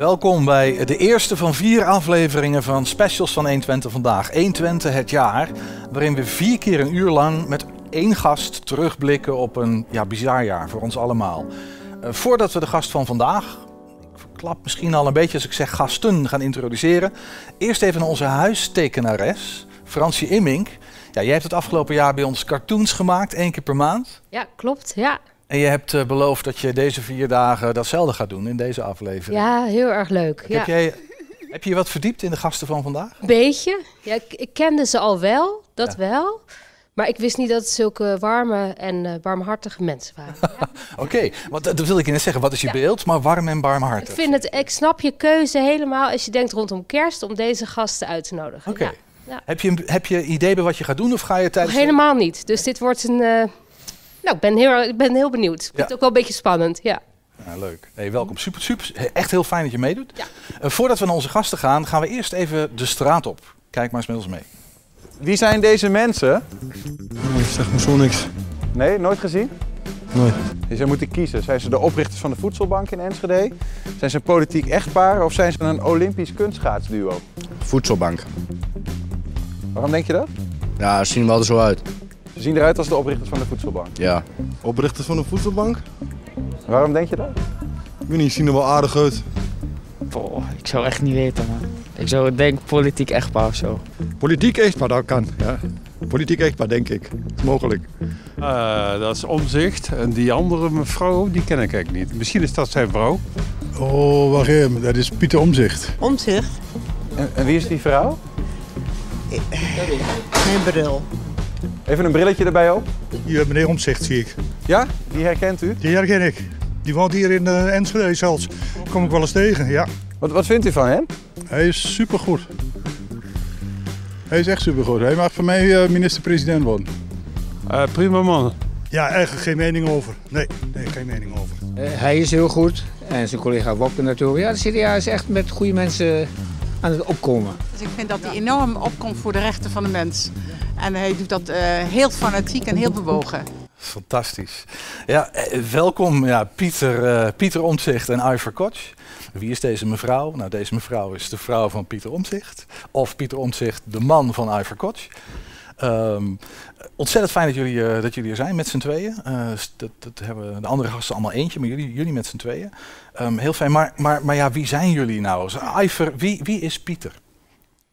Welkom bij de eerste van vier afleveringen van Specials van 120 vandaag. 120 het jaar, waarin we vier keer een uur lang met één gast terugblikken op een ja, bizar jaar voor ons allemaal. Uh, voordat we de gast van vandaag, ik verklap misschien al een beetje als ik zeg gasten, gaan introduceren. Eerst even onze huistekenares, Fransje Immink. Ja, jij hebt het afgelopen jaar bij ons cartoons gemaakt, één keer per maand. Ja, klopt. Ja. En je hebt uh, beloofd dat je deze vier dagen datzelfde gaat doen in deze aflevering. Ja, heel erg leuk. Heb, jij, heb je je wat verdiept in de gasten van vandaag? Beetje. Ja, ik, ik kende ze al wel, dat ja. wel. Maar ik wist niet dat het zulke warme en uh, warmhartige mensen waren. Ja. Oké, okay, want dat wil ik je net zeggen. Wat is je ja. beeld? Maar warm en warmhartig. Ik vind het, ik snap je keuze helemaal als je denkt rondom kerst om deze gasten uit te nodigen. Oké. Okay. Heb, je, heb je idee bij wat je gaat doen of ga je tijdens... Helemaal niet. Dus dit wordt een... Uh, nou, ik ben heel, ik ben heel benieuwd. Ik vind het ook wel een beetje spannend, ja. Ja, leuk. Hey, welkom. Super, super. Echt heel fijn dat je meedoet. Ja. Uh, voordat we naar onze gasten gaan, gaan we eerst even de straat op. Kijk maar eens met ons mee. Wie zijn deze mensen? Ik zeg me zo niks. Nee, nooit gezien? Nooit. Dus jij moet kiezen. Zijn ze de oprichters van de Voedselbank in Enschede? Zijn ze een politiek echtpaar of zijn ze een Olympisch kunstschaatsduo? Voedselbank. Waarom denk je dat? Ja, ze zien er wel er zo uit. Ze zien eruit als de oprichters van de Voedselbank. Ja. Oprichters van de Voedselbank? Waarom denk je dat? Ik weet niet, ze zien er wel aardig uit. Boah, ik zou echt niet weten, man. Ik zou denken politiek echtpaar of zo. Politiek echtpaar, dat kan, ja. Politiek echtpaar, denk ik. Dat is mogelijk. Uh, dat is omzicht. En die andere mevrouw, die ken ik eigenlijk niet. Misschien is dat zijn vrouw. Oh, wacht even. Dat is Pieter Omzicht. Omzicht? En, en wie is die vrouw? Geen bril. Even een brilletje erbij op. Hier, meneer Omzicht zie ik. Ja? Die herkent u? Die herken ik. Die woont hier in uh, Enschede zelfs. Kom ik wel eens tegen, ja. Wat, wat vindt u van hem? Hij is supergoed. Hij is echt supergoed. Hij mag van mij uh, minister-president worden. Uh, prima man. Ja, eigenlijk geen mening over. Nee, nee geen mening over. Uh, hij is heel goed. En zijn collega Wopke natuurlijk. Ja, de CDA is echt met goede mensen aan het opkomen. Dus ik vind dat hij enorm opkomt voor de rechten van de mens. En hij doet dat heel fanatiek en heel bewogen. Fantastisch. Ja, welkom ja, Pieter, uh, Pieter Omtzigt en Iver Koch. Wie is deze mevrouw? Nou, deze mevrouw is de vrouw van Pieter Omtzigt. Of Pieter Omtzigt, de man van Iver Koch. Um, ontzettend fijn dat jullie, uh, dat jullie er zijn met z'n tweeën. Uh, dat, dat, hebben de andere gasten allemaal eentje, maar jullie, jullie met z'n tweeën. Um, heel fijn. Maar, maar, maar ja, wie zijn jullie nou? Iver, wie, wie is Pieter?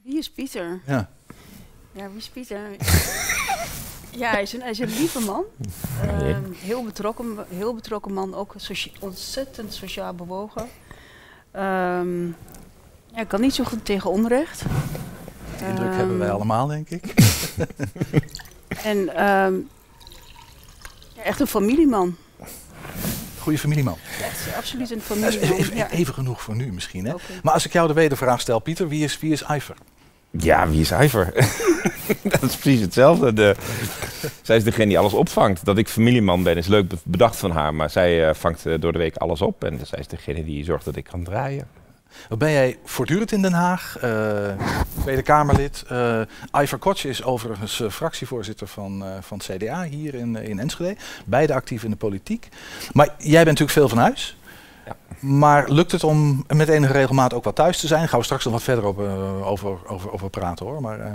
Wie is Pieter? Ja. Ja, wie is Pieter? Ja, hij is een, hij is een lieve man. Uh, heel, betrokken, heel betrokken man, ook socia ontzettend sociaal bewogen. Um, ja, kan niet zo goed tegen onrecht. Die indruk um, hebben wij allemaal, denk ik. en um, ja, echt een familieman. Goede familieman. Echt, absoluut een familieman. Even, ja. even, genoeg voor nu misschien. Hè? Okay. Maar als ik jou de wedervraag stel, Pieter, wie is, wie is Iver? Ja, wie is Iver? dat is precies hetzelfde. De, zij is degene die alles opvangt. Dat ik familieman ben is leuk bedacht van haar, maar zij uh, vangt uh, door de week alles op. En zij is degene die zorgt dat ik kan draaien. Ben jij voortdurend in Den Haag, uh, Tweede Kamerlid. Iver Koch is overigens fractievoorzitter van, van het CDA hier in, in Enschede. Beide actief in de politiek. Maar jij bent natuurlijk veel van huis. Maar lukt het om met enige regelmaat ook wat thuis te zijn? Gaan we straks nog wat verder op, uh, over, over, over praten hoor. Maar, uh...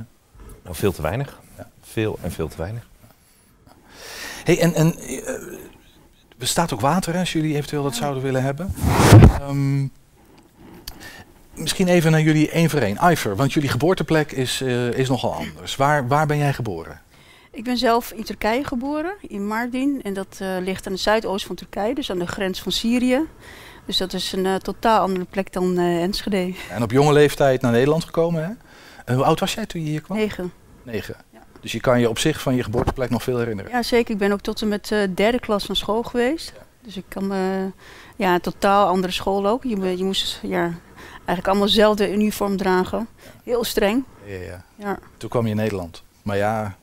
nou, veel te weinig. Ja. Veel en veel te weinig. Hey, en, en uh, er staat ook water hè, als jullie eventueel dat zouden willen hebben. Um, misschien even naar jullie één voor één. Iver, want jullie geboorteplek is, is nogal anders. Waar, waar ben jij geboren? Ik ben zelf in Turkije geboren, in Mardin. En dat uh, ligt aan de zuidoost van Turkije, dus aan de grens van Syrië. Dus dat is een uh, totaal andere plek dan uh, Enschede. En op jonge leeftijd naar Nederland gekomen, hè? En hoe oud was jij toen je hier kwam? Negen. Negen. Ja. Dus je kan je op zich van je geboorteplek nog veel herinneren? Ja, zeker. Ik ben ook tot en met derde klas van school geweest. Ja. Dus ik kan me... Ja, totaal andere school ook. Je, je moest ja, eigenlijk allemaal dezelfde uniform dragen. Heel streng. Ja, ja. ja. Toen kwam je in Nederland. Maar ja,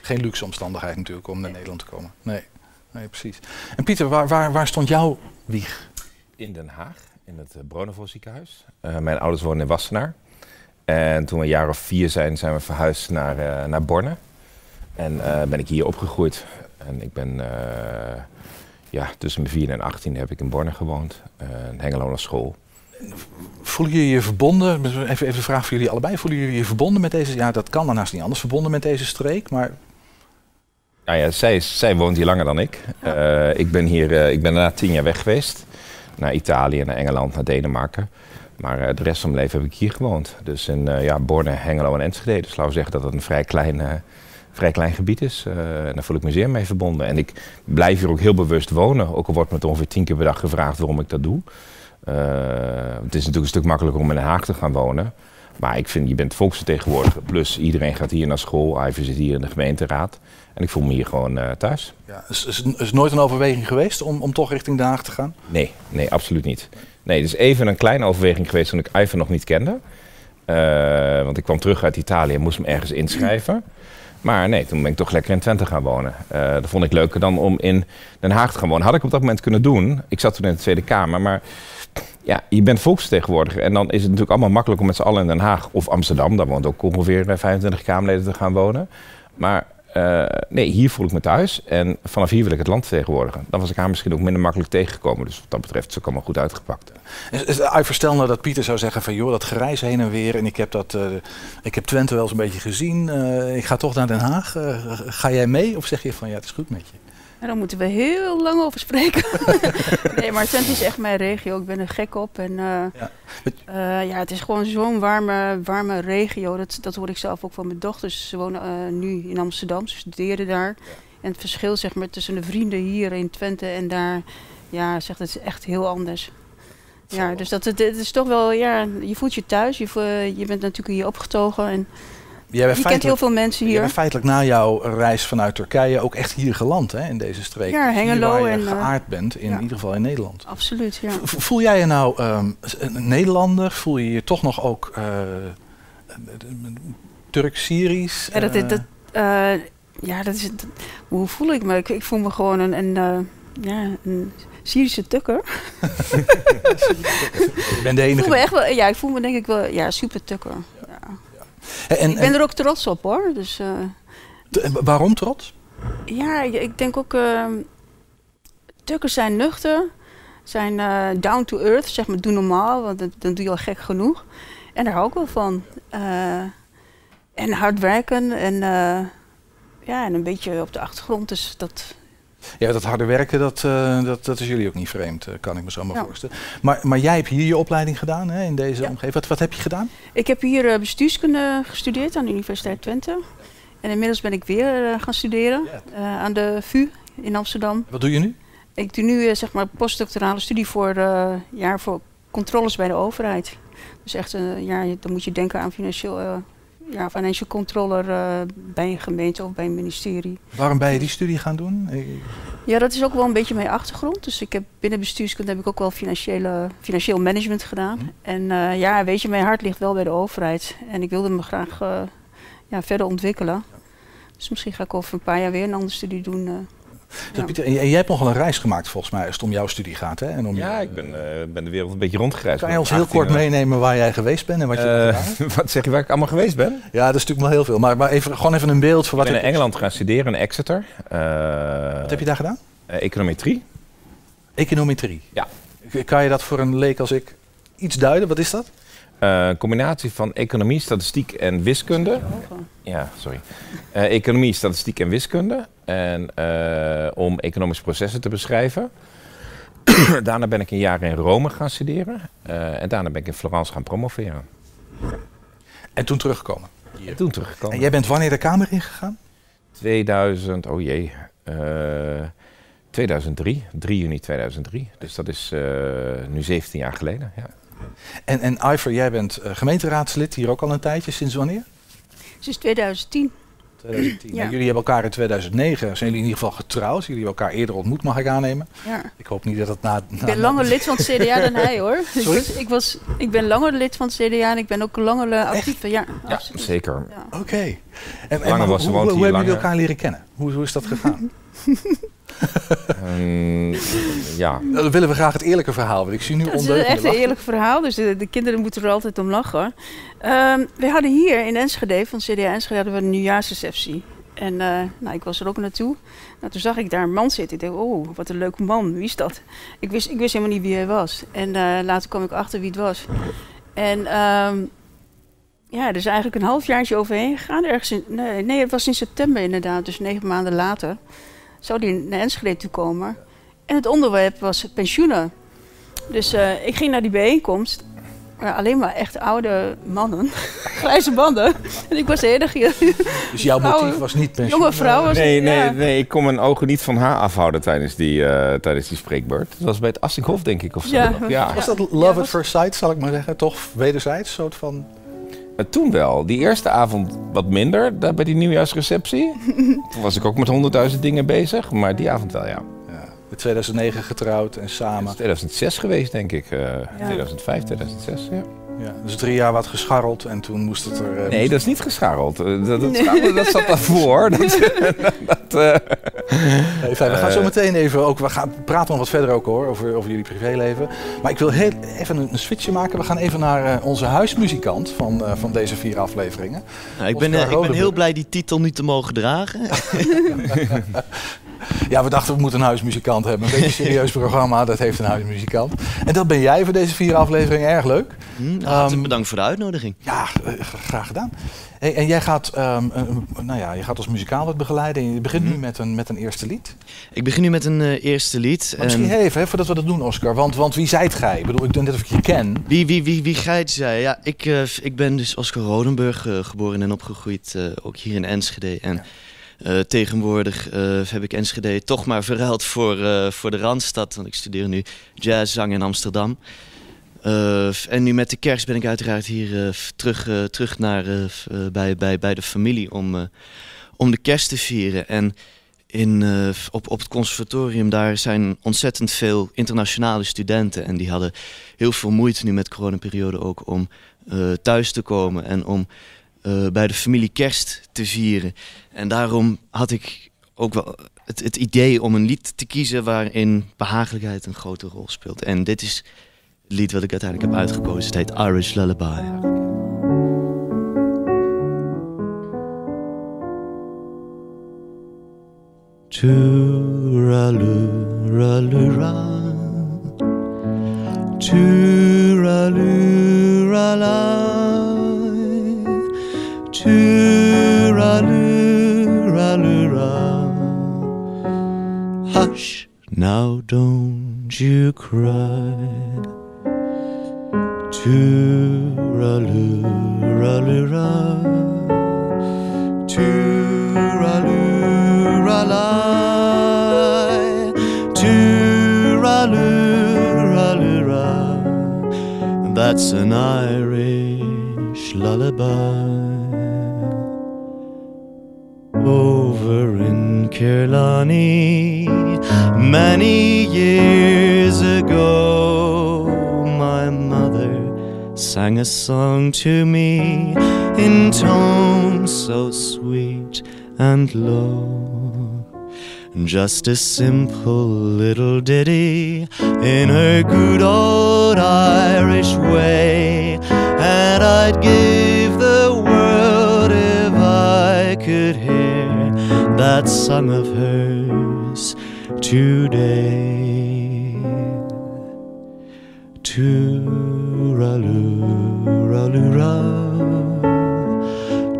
geen luxe omstandigheid natuurlijk om naar Nederland te komen. Nee, nee precies. En Pieter, waar, waar, waar stond jouw wieg? In Den Haag, in het uh, Bronevo ziekenhuis. Uh, mijn ouders wonen in Wassenaar. En toen we een jaar of vier zijn, zijn we verhuisd naar, uh, naar Borne. En ben ik hier opgegroeid. En ik ben, ja, tussen mijn 4 en 18 heb ik in Borne gewoond. een Hengelo naar school. Voelen jullie je verbonden? Even, even een vraag voor jullie allebei. Voelen jullie je verbonden met deze? Ja, dat kan daarnaast niet anders. Verbonden met deze streek, maar Nou ja, zij, zij woont hier langer dan ik. Eh, ik ben hier, eh, ik ben daarna tien jaar weg geweest. Naar Italië, naar Engeland, naar Denemarken. Maar eh, de rest van mijn leven heb ik hier gewoond. Dus in eh, ja, Borne, Hengelo en Enschede. Dus laten we zeggen dat het een vrij klein, eh, vrij klein gebied is. En daar voel ik me zeer mee verbonden. En ik blijf hier ook heel bewust wonen. Ook al wordt me ongeveer tien keer per dag gevraagd waarom ik dat doe. Het is natuurlijk een stuk makkelijker om in Den Haag te gaan wonen. Maar ik vind, je bent volksvertegenwoordiger. Plus iedereen gaat hier naar school. Ivy zit hier in de gemeenteraad. En ik voel me hier gewoon eh, thuis. ja, is, is, is nooit een overweging geweest om, om toch richting Den Haag te gaan? Nee, nee, absoluut niet. Nee, het is even een kleine overweging geweest toen ik Ivan nog niet kende. Eh, want ik kwam terug uit Italië en moest me ergens inschrijven. Maar nee, toen ben ik toch lekker in Twente gaan wonen. Eh, dat vond ik leuker dan om in Den Haag te gaan wonen. Had ik op dat moment kunnen doen. Ik zat toen in de Tweede Kamer, maar ja, je bent volksvertegenwoordiger. En dan is het natuurlijk allemaal makkelijk om met z'n allen in Den Haag of Amsterdam, daar woont ook ongeveer eh, 25 Kamerleden, te gaan wonen. Maar eh, nee, hier voel ik me thuis en vanaf hier wil ik het land vertegenwoordigen. Dan was ik haar misschien ook minder makkelijk tegengekomen. Dus wat dat betreft het ook allemaal goed uitgepakt. Is, is, Iver, stel nou dat Pieter zou zeggen van joh, dat gereis heen en weer en ik heb, dat, eh, ik heb Twente wel eens een beetje gezien. eh, ik ga toch naar Den Haag. Ga jij mee of zeg je van ja, het is goed met je? En daar moeten we heel lang over spreken. nee, maar Twente is echt mijn regio. Ik ben er gek op. En eh, Ja. eh, ja, het is gewoon zo'n warme, warme regio. Dat, dat hoor ik zelf ook van mijn dochters. Ze wonen eh, nu in Amsterdam, ze studeren daar. En het verschil zeg maar, tussen de vrienden hier in Twente en daar, ja, zegt het is echt heel anders. Ja, dus dat, het, het is toch wel, ja, je voelt je thuis. Je, je bent natuurlijk hier opgetogen. En Jij bent je kent heel veel mensen hier. bent feitelijk na jouw reis vanuit Turkije ook echt hier geland hè, in deze streek. Ja, Hengelo waar je en, eh, geaard bent, in ja. ieder geval in Nederland. Absoluut, ja. Voel jij je nou ehm, een Nederlander? Voel je je toch nog ook eh, Turk-Syrisch? Ja, dat, Eh, dat, ja, dat is, dat- hoe voel ik me? Ik, ik voel me gewoon een, een, ja, een Syrische tukker. ik ben de Ik enige. voel me echt wel, ja, ik voel me denk ik wel, ja, super tukker. En, ik ben en- er ook trots op hoor. Dus, eh, en waarom trots? ja, ik, denk ook, ehm tukkers zijn nuchter, zijn eh, down to earth, zeg maar, doe normaal, want dan, dan doe je al gek genoeg. En daar hou ik wel van. Eh, en hard werken en, eh, ja, en een beetje op de achtergrond, dus dat, Ja, dat harde werken, dat, eh, dat, dat is jullie ook niet vreemd, eh, kan ik me zo maar Ja. voorstellen. Maar, maar jij hebt hier je opleiding gedaan hè, in deze Ja. omgeving. Wat, wat heb je gedaan? Ik heb hier eh, bestuurskunde gestudeerd aan de Universiteit Twente. En inmiddels ben ik weer gaan studeren aan de VU in Amsterdam. Wat doe je nu? Ik doe nu zeg maar postdoctorale studie voor, eh, ja, voor controles bij de overheid. Dus echt, eh, ja, je- dan moet je denken aan financieel, ja, financial controller eh, bij een gemeente of bij een ministerie. Waarom ben je die studie gaan doen? Eh, Ja, dat is ook wel een beetje mijn achtergrond. Dus ik heb binnen bestuurskunde heb ik ook wel financiële, financieel management gedaan. Mhm. En eh, ja, weet je, mijn hart ligt wel bij de overheid. En ik wilde me graag ja, verder ontwikkelen. Dus misschien ga ik over een paar jaar weer een andere studie doen. Dus Pieter, en jij hebt nogal een reis gemaakt volgens mij als het om jouw studie gaat. Hè? En om Ja, ik ben, eh, ben de wereld een beetje rondgereisd. Kan je ons heel kort meenemen waar jij geweest bent en wat je Eh, wat zeg je waar ik allemaal geweest ben? Ja, dat is natuurlijk wel heel veel. Maar, maar even, gewoon even een beeld van Ik wat, ben in Engeland gaan studeren in Exeter. Eh, wat heb je daar gedaan? econometrie. Econometrie. Ja. Kan je dat voor een leek als ik iets duiden? Wat is dat? Eh, Een combinatie van economie, statistiek en wiskunde. Ja, sorry. Eh, economie, statistiek en wiskunde. En eh, om economische processen te beschrijven. daarna ben ik een jaar in Rome gaan studeren. Eh, en daarna ben ik in Florence gaan promoveren. En toen teruggekomen. En toen teruggekomen. En jij bent wanneer de Kamer ingegaan? 2000, oh jee. eh, 2003, 3 juni 2003. Dus dat is eh, nu 17 jaar geleden. Ja. En, en Iver, jij bent eh, gemeenteraadslid hier ook al een tijdje. Sinds wanneer? Sinds 2010. 2010. Ja. En jullie hebben elkaar in 2009, zijn jullie in ieder geval getrouwd. Jullie hebben elkaar eerder ontmoet, mag ik aannemen. Ja. Ik hoop niet dat het na... Ik ben langer lid van het CDA dan hij hoor. Ik, Sorry? ik, was, ik ben langer lid van het CDA en ik ben ook langer eh, actief. Ja, Ja, absoluut. zeker. Ja. Oké. En, en Langer maar was ze hoe, hoe, hebben jullie elkaar leren kennen? Hoe, hoe is dat gegaan? Ehm, ja. Nou, Dan willen we graag het eerlijke verhaal. Want ik zie nu Het is echt een eerlijk verhaal, dus de, de kinderen moeten er altijd om lachen. Ehm, we hadden hier in Enschede, van CDA Enschede, hadden we een nieuwjaarsreceptie. En eh, nou, ik was er ook naartoe. Nou, toen zag ik daar een man zitten. Ik dacht, oh, wat een leuke man. Wie is dat? Ik wist, ik wist helemaal niet wie hij was. En eh, later kwam ik achter wie het was. En ehm, ja, er is eigenlijk een halfjaartje overheen gegaan. Ergens in, nee, nee, het was in september inderdaad. Dus negen maanden later zou die naar Enschede toe komen. En het onderwerp was pensioenen. Dus eh, ik ging naar die bijeenkomst. Maar alleen maar echt oude mannen. Grijze banden. En ik was de enige. Dus jouw motief was niet pensioen? Jonge vrouwen. Nee, nee, ja. nee, ik kon mijn ogen niet van haar afhouden tijdens die, eh, tijdens die spreekbeurt. Dat was bij het Assinghof, denk ik, of zo. Ja. ja. Was dat love at first sight, zal ik maar zeggen? Toch wederzijds? soort van... Eh, Toen wel. Die eerste avond wat minder, daar bij die nieuwjaarsreceptie. Toen was ik ook met honderdduizend dingen bezig, maar die avond wel, ja. Ja, in 2009 getrouwd en Dat samen. is 2006 geweest, denk ik. eh 2005, 2006, ja. Ja, dus drie jaar wat gescharreld en toen moest het er... eh, Nee, dat is niet gescharreld. Eh, Dat, dat, zat daarvoor. Dat, dat, eh, Nee, fijn. We gaan zo meteen even ook, we gaan praten nog wat verder ook hoor, over, over jullie privéleven. Maar ik wil heel, even een, een switchje maken. We gaan even naar eh, onze huismuzikant van, eh, van deze vier afleveringen. Nou, ik, ben, ik ben heel blij die titel nu te mogen dragen. Ja, we dachten we moeten een huismuzikant hebben. Een beetje een serieus programma, dat heeft een huismuzikant. En dat ben jij voor deze vier afleveringen. Erg leuk. Hm, Ehm, bedankt voor de uitnodiging. Ja, eh, graag gedaan. Hey, en jij gaat, ehm, eh, nou ja, je gaat als muzikaal wat begeleiden. En je begint Mhm. nu met een, met een eerste lied. Ik begin nu met een eh, eerste lied. Maar misschien En heel even, hè, voordat we dat doen, Oscar. Want, want wie zijt gij? Ik bedoel, ik denk net of ik je ken. wie, wie, wie, wie geit zij? Ja, ik, eh, ik ben dus Oscar Rodenburg geboren en opgegroeid, ook hier in Enschede. En eh, tegenwoordig eh, heb ik Enschede toch maar verruild voor, eh, voor de Randstad. Want ik studeer nu jazzzang in Amsterdam. En nu met de kerst ben ik uiteraard hier terug, terug naar, bij, bij, bij de familie om, om de kerst te vieren. En in, op, op het conservatorium daar zijn ontzettend veel internationale studenten. En die hadden heel veel moeite nu met de coronaperiode ook om thuis te komen en om eh, bij de familie kerst te vieren. En daarom had ik ook wel het, het idee om een lied te kiezen waarin behagelijkheid een grote rol speelt. En dit is het lied wat ik uiteindelijk heb uitgekozen. Het heet Irish Lullaby. Tooraloo-ra-loo-ra. Hush, now don't you cry. Tooraloo-ra-loo-ra. Tooraloo-ra-la. Tooraloo-ra-loo-ra. That's an Irish lullaby. Over in Kirlani, many years ago, my mother sang a song to me in tones so sweet and low. Just a simple little ditty in her good old Irish way. And I'd give that song of hers today. Tooraloo-ra-loo-ra.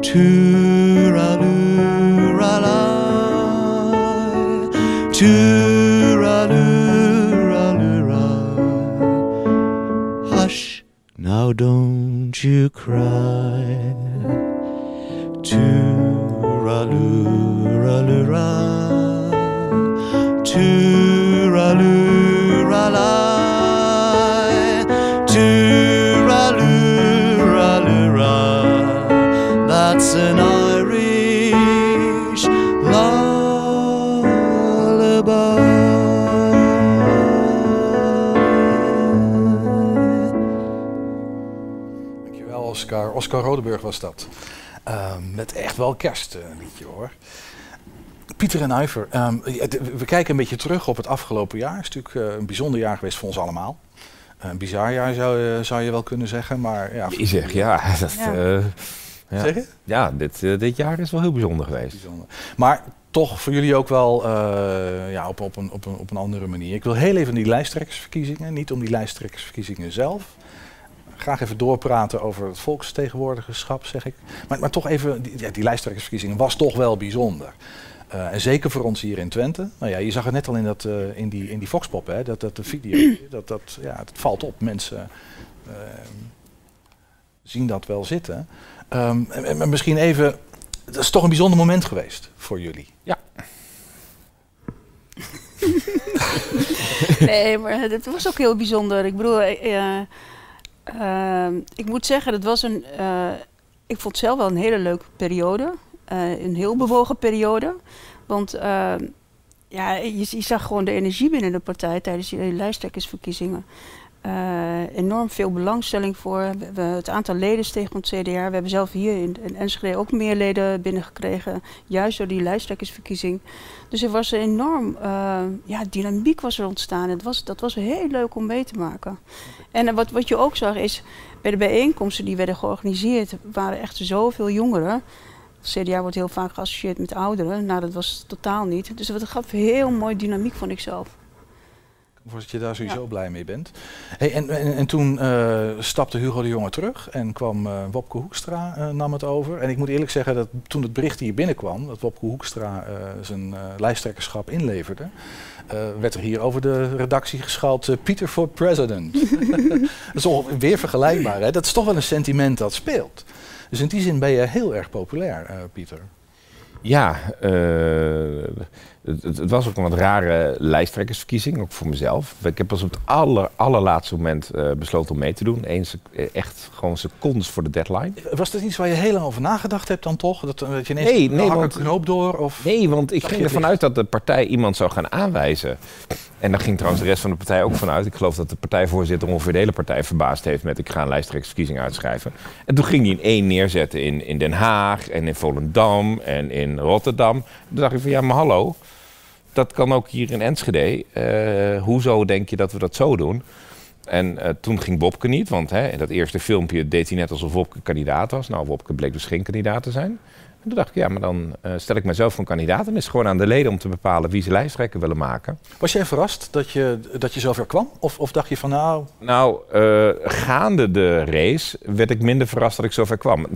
Tooraloo-ra-la. Tooraloo-ra-loo-ra. Hush, now don't you cry. Tooraloo-ra-loo-ra. Tooraloo-ra-la. Tooraloo-ra-loo-ra. That's an Irish lullaby. Dankjewel, Oscar. Oscar Rodeburg was dat. Ehm, met echt wel kerstliedje hoor. Pieter en Uiver, ehm, we kijken een beetje terug op het afgelopen jaar. Het is natuurlijk eh, een bijzonder jaar geweest voor ons allemaal. Een bizar jaar zou, je- zou je wel kunnen zeggen, maar ja. Je zegt, ja. Dat, Ja. eh, Ja. Zeg je? Ja, dit, eh, dit jaar is wel heel bijzonder geweest. Bijzonder. Maar toch voor jullie ook wel eh, ja, op, op, een, op, een, op een andere manier. Ik wil heel even die lijsttrekkersverkiezingen, niet om die lijsttrekkersverkiezingen zelf. Graag even doorpraten over het volksvertegenwoordigerschap, zeg ik. Maar, maar toch even, die, ja, die lijsttrekkersverkiezingen was toch wel bijzonder. Eh, en zeker voor ons hier in Twente. Nou ja, je zag het net al in, dat, eh, in, die, in die Foxpop, hè, dat, dat de video. Dat, dat, ja, het valt op. Mensen eh, zien dat wel zitten. Ehm, en, en- en misschien even, dat is toch een bijzonder moment geweest voor jullie. Ja. Nee, maar het was ook heel bijzonder. Ik bedoel, eh, eh, ik moet zeggen, het was een. eh, ik vond het zelf wel een hele leuke periode. Eh, een heel bewogen periode. Want eh, ja, je, zag gewoon de energie binnen de partij tijdens die lijsttrekkersverkiezingen. Eh, enorm veel belangstelling voor. We het aantal leden steeg het CDA. We hebben zelf hier in, in Enschede ook meer leden binnengekregen. Juist door die lijsttrekkersverkiezing. Dus er was een enorm ja, dynamiek was er ontstaan. Het was, dat was heel leuk om mee te maken. En wat, wat je ook zag is, bij de bijeenkomsten die werden georganiseerd, waren echt zoveel jongeren. CDA wordt heel vaak geassocieerd met ouderen. Nou, dat was totaal niet. Dus dat gaf heel mooi dynamiek, vond ik zelf. Voor dat je daar sowieso blij mee bent. Hey, en, en, en toen eh, stapte Hugo de Jonge terug en kwam eh, Wopke Hoekstra eh, nam het over. En ik moet eerlijk zeggen dat toen het bericht hier binnenkwam, dat Wopke Hoekstra zijn lijsttrekkerschap inleverde, werd er hier over de redactie geschald Pieter for President. dat is weer vergelijkbaar. Hè? Dat is toch wel een sentiment dat speelt. Dus in die zin ben je heel erg populair, eh, Pieter. Ja, eh, het, het- het was ook een wat rare lijsttrekkersverkiezing, ook voor mezelf. Ik heb pas op het aller, allerlaatste moment eh, besloten om mee te doen. Eens, eh, echt gewoon secondes voor de deadline. Was dat iets waar je heel lang over nagedacht hebt dan toch? Dat, dat je ineens Nee, nee, want- een knoop door? Of... Nee, want ik ging ervan uit dat de partij iemand zou gaan aanwijzen. En daar ging trouwens de rest van de partij ook vanuit. Ik geloof dat de partijvoorzitter ongeveer de hele partij verbaasd heeft met ik ga een lijsttrekkersverkiezing uitschrijven. En toen ging hij in één neerzetten in, in Den Haag en in Volendam en in Rotterdam. Toen dacht ik van ja, maar hallo, dat kan ook hier in Enschede. Eh, hoezo denk je dat we dat zo doen? En eh, toen ging Wopke niet, want hè, in dat eerste filmpje deed hij net alsof Wopke kandidaat was. Nou, Wopke bleek dus geen kandidaat te zijn. En toen dacht ik, ja, maar dan eh, stel ik mezelf voor een kandidaat. En is het gewoon aan de leden om te bepalen wie ze lijsttrekker willen maken. Was jij verrast dat je, dat je zover kwam? Of, of dacht je van nou, Nou, gaande de race werd ik minder verrast dat ik zover kwam.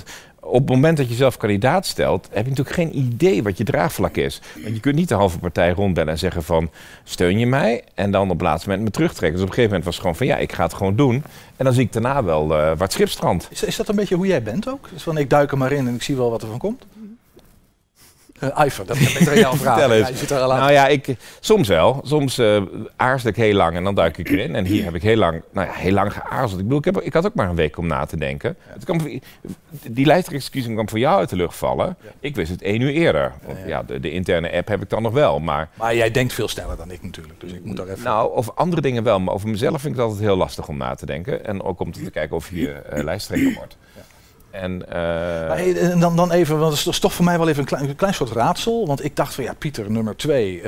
Op het moment dat je zelf kandidaat stelt, heb je natuurlijk geen idee wat je draagvlak is. Want je kunt niet de halve partij rondbellen en zeggen van steun je mij? En dan op het laatste moment me terugtrekken. Dus op een gegeven moment was het gewoon van ja, ik ga het gewoon doen. En dan zie ik daarna wel eh, waar het schip strandt. is, is dat een beetje hoe jij bent ook? Dus van ik duik er maar in en ik zie wel wat er van komt? Eh dat heb ik aan jou vragen. Ja, je zit er al aan. Nou ja, ik, soms wel. Soms eh aarzel ik heel lang en dan duik ik erin. En hier heb ik heel lang, nou ja, heel lang geaarzeld. Ik bedoel, ik, heb, ik had ook maar een week om na te denken. Het kwam, die lijsttrekkersverkiezing kwam voor jou uit de lucht vallen. Ik wist het één uur eerder. Want ja, de, de interne app heb ik dan nog wel. Maar, Maar jij denkt veel sneller dan ik natuurlijk, dus ik moet daar even... nou, over andere dingen wel. Maar over mezelf vind ik het altijd heel lastig om na te denken. En ook om te kijken of je eh, lijsttrekker wordt. En, eh, hey, en dan, dan even, want dat is toch voor mij wel even een klein, een klein soort raadsel. Want ik dacht van ja, Pieter, nummer 2,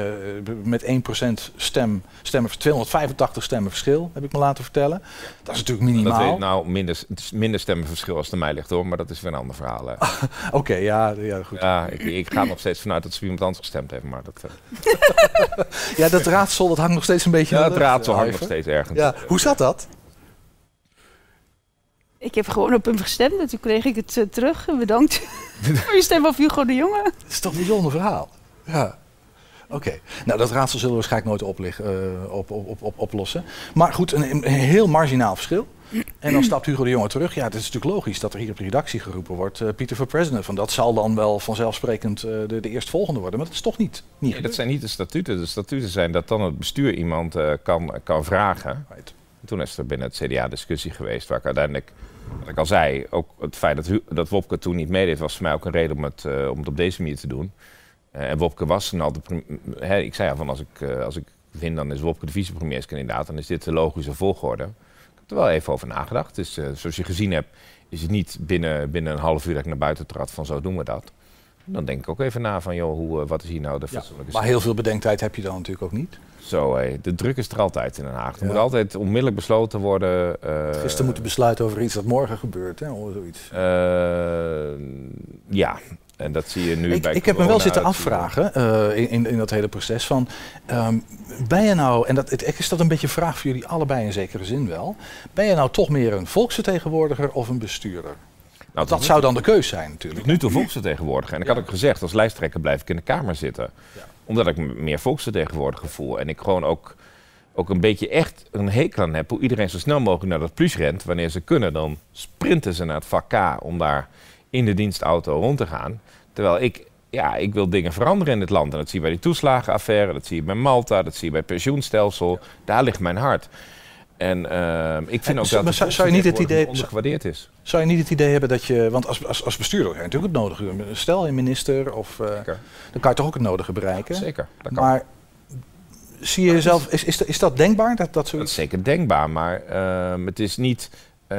met 1% stem, stemmen, 285 stemmen verschil, heb ik me laten vertellen. Dat is natuurlijk dat minimaal. weet, nou, minder, het is minder stemmenverschil als het aan mij ligt hoor. Maar dat is weer een ander verhaal. Oké, ja, ja, goed. Ja, ik, ik ga nog steeds vanuit dat ze iemand anders gestemd heeft. Maar dat, eh, Ja, dat raadsel dat hangt nog steeds een beetje ja, lucht, raadsel eh, hangt nog steeds ergens. Ja, hoe zat dat? Ik heb gewoon op hem gestemd en toen kreeg ik het eh, terug. Bedankt voor je stem op Hugo de Jonge. Dat is toch een bijzonder verhaal. Ja. Oké, nou dat raadsel zullen we waarschijnlijk nooit oplig- eh, op, op, op, op- oplossen. Maar goed, een, een heel marginaal verschil. En dan stapt Hugo de Jonge terug. Ja, het is natuurlijk logisch dat er hier op de redactie geroepen wordt... eh, Pieter voor president. Van dat zal dan wel vanzelfsprekend eh, de, de eerstvolgende worden. Maar dat is toch niet. niet Nee, dat zijn niet de statuten. De statuten zijn dat dan het bestuur iemand eh, kan, kan vragen. Right. Toen is er binnen het CDA discussie geweest waar ik uiteindelijk, wat ik al zei, ook het feit dat, dat Wopke toen niet meedeed, was voor mij ook een reden om het, eh, om het op deze manier te doen. Eh, en Wopke was toen al de hè, ik zei ja van als ik, eh, als ik win, dan is Wopke de vicepremierskandidaat, dan is dit de logische volgorde. Ik heb er wel even over nagedacht. Dus zoals je gezien hebt, is het niet binnen, binnen een half uur dat ik naar buiten trad van zo doen we dat. Dan denk ik ook even na van, joh, hoe, eh, wat is hier nou de Ja, fatsoenlijke maar heel veel bedenktijd heb je dan natuurlijk ook niet. Zo, hé. de druk is er altijd in Den Haag. Er Ja. moet altijd onmiddellijk besloten worden. eh, Gisteren moeten besluiten over iets dat morgen gebeurt, hè, of zoiets. eh, ja, en dat zie je nu Ik, bij ik heb me wel zitten afvragen eh, in, in, in dat hele proces van, ehm, ben je nou, en dat, het, is dat een beetje een vraag voor jullie allebei in zekere zin wel, ben je nou toch meer een volksvertegenwoordiger of een bestuurder? Nou, dat zou dan de keus zijn natuurlijk. Tot nu toe volksvertegenwoordiger. En ik had ook gezegd, als lijsttrekker blijf ik in de Kamer zitten. Omdat ik me meer volksvertegenwoordiger voel. En ik gewoon ook, ook een beetje echt een hekel aan heb hoe iedereen zo snel mogelijk naar dat plus rent. Wanneer ze kunnen, dan sprinten ze naar het vak K om daar in de dienstauto rond te gaan. Terwijl ik, ja, ik wil dingen veranderen in dit land. En dat zie je bij die toeslagenaffaire, dat zie je bij Malta, dat zie je bij het pensioenstelsel. Daar ligt mijn hart. En ehm, ik vind En ook dat maar zou- zou je niet het idee- ondergewaardeerd is. Zou je niet het idee hebben dat je, want als, als, als bestuurder heb je natuurlijk het nodige. Stel je minister, of, eh, dan kan je toch ook het nodige bereiken. Zeker, dat kan. Maar zie je jezelf, is, is, is dat denkbaar? Dat, dat Dat is zeker denkbaar, maar ehm, het, is niet, eh,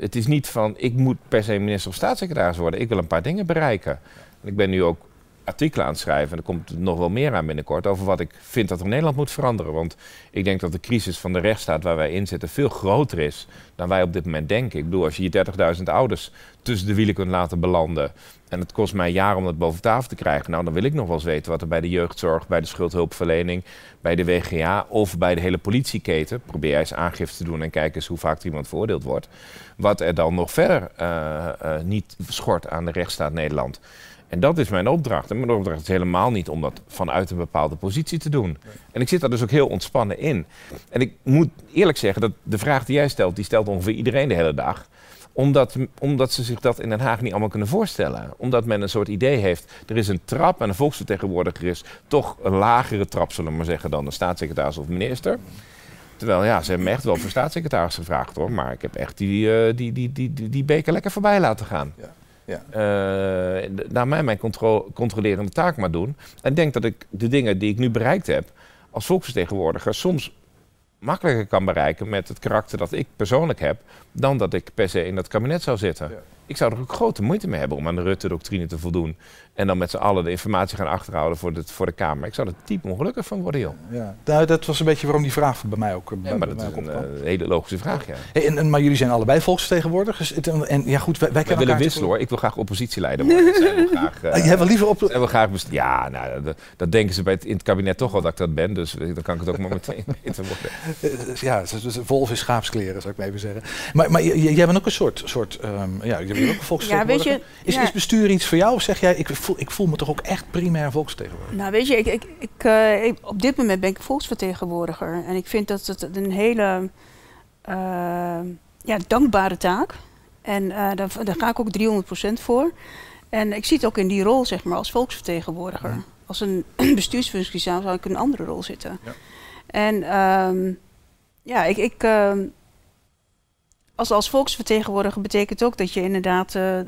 het is niet van ik moet per se minister of staatssecretaris worden. Ik wil een paar dingen bereiken. En ik ben nu ook artikelen aan schrijven, en er komt nog wel meer aan binnenkort, over wat ik vind dat er in Nederland moet veranderen. Want ik denk dat de crisis van de rechtsstaat waar wij in zitten veel groter is dan wij op dit moment denken. Ik bedoel, als je je 30.000 ouders tussen de wielen kunt laten belanden en het kost mij jaren om dat boven tafel te krijgen, nou dan wil ik nog wel eens weten wat er bij de jeugdzorg, bij de schuldhulpverlening, bij de WGA of bij de hele politieketen, probeer eens aangifte te doen en kijk eens hoe vaak iemand veroordeeld wordt, wat er dan nog verder eh, eh, niet schort aan de rechtsstaat Nederland. En dat is mijn opdracht. En mijn opdracht is helemaal niet om dat vanuit een bepaalde positie te doen. En ik zit daar dus ook heel ontspannen in. En ik moet eerlijk zeggen dat de vraag die jij stelt, die stelt ongeveer iedereen de hele dag. Omdat, omdat ze zich dat in Den Haag niet allemaal kunnen voorstellen. Omdat men een soort idee heeft, er is een trap en een volksvertegenwoordiger is toch een lagere trap, zullen we maar zeggen, dan een staatssecretaris of minister. Terwijl ja, ze hebben me echt wel voor staatssecretaris gevraagd hoor. Maar ik heb echt die, eh, die, die, die, die, die beker lekker voorbij laten gaan. Ja. Eh, naar mij mijn contro- controlerende taak maar doen. En denk dat ik de dingen die ik nu bereikt heb als volksvertegenwoordiger soms makkelijker kan bereiken met het karakter dat ik persoonlijk heb, dan dat ik per se in dat kabinet zou zitten. Ik zou er ook grote moeite mee hebben om aan de Rutte-doctrine te voldoen. En dan met z'n allen de informatie gaan achterhouden voor de, voor de Kamer. Ik zou er diep ongelukkig van worden, joh. Ja. Nou, dat was een beetje waarom die vraag bij mij ook, eh, bij, Ja, maar dat is een eh, hele logische vraag, ja. Hey, en, en- maar jullie zijn allebei volksvertegenwoordigers. En, en ja, goed, wij, wij We willen wisselen hoor. Ik wil graag oppositieleider worden. Graag, eh, Ah, jij wil liever op... wil graag best- ja, nou, dat, dat denken ze bij het, in het kabinet toch wel dat ik dat ben. Dus dan kan ik het ook maar meteen weten worden. Eh, Ja, het is wolf in schaapskleren, zou ik maar even zeggen. Maar, maar jij bent ook een soort, soort ehm, ja, een volksvertegenwoordiger. Ja, weet je, is, ja. is bestuur iets voor jou of zeg jij, ik voel, ik voel me toch ook echt primair volksvertegenwoordiger? Nou, weet je, ik, ik, ik, eh, ik- op dit moment ben ik volksvertegenwoordiger. En ik vind dat het een hele eh, ja, dankbare taak. En eh, daar, daar ga ik ook 300% voor. En ik zie het ook in die rol, zeg maar, als volksvertegenwoordiger. Als een bestuursfunctie zou, zou ik in een andere rol zitten. En ehm, ja, ik... ik ehm, als, als volksvertegenwoordiger betekent ook dat je inderdaad... eh,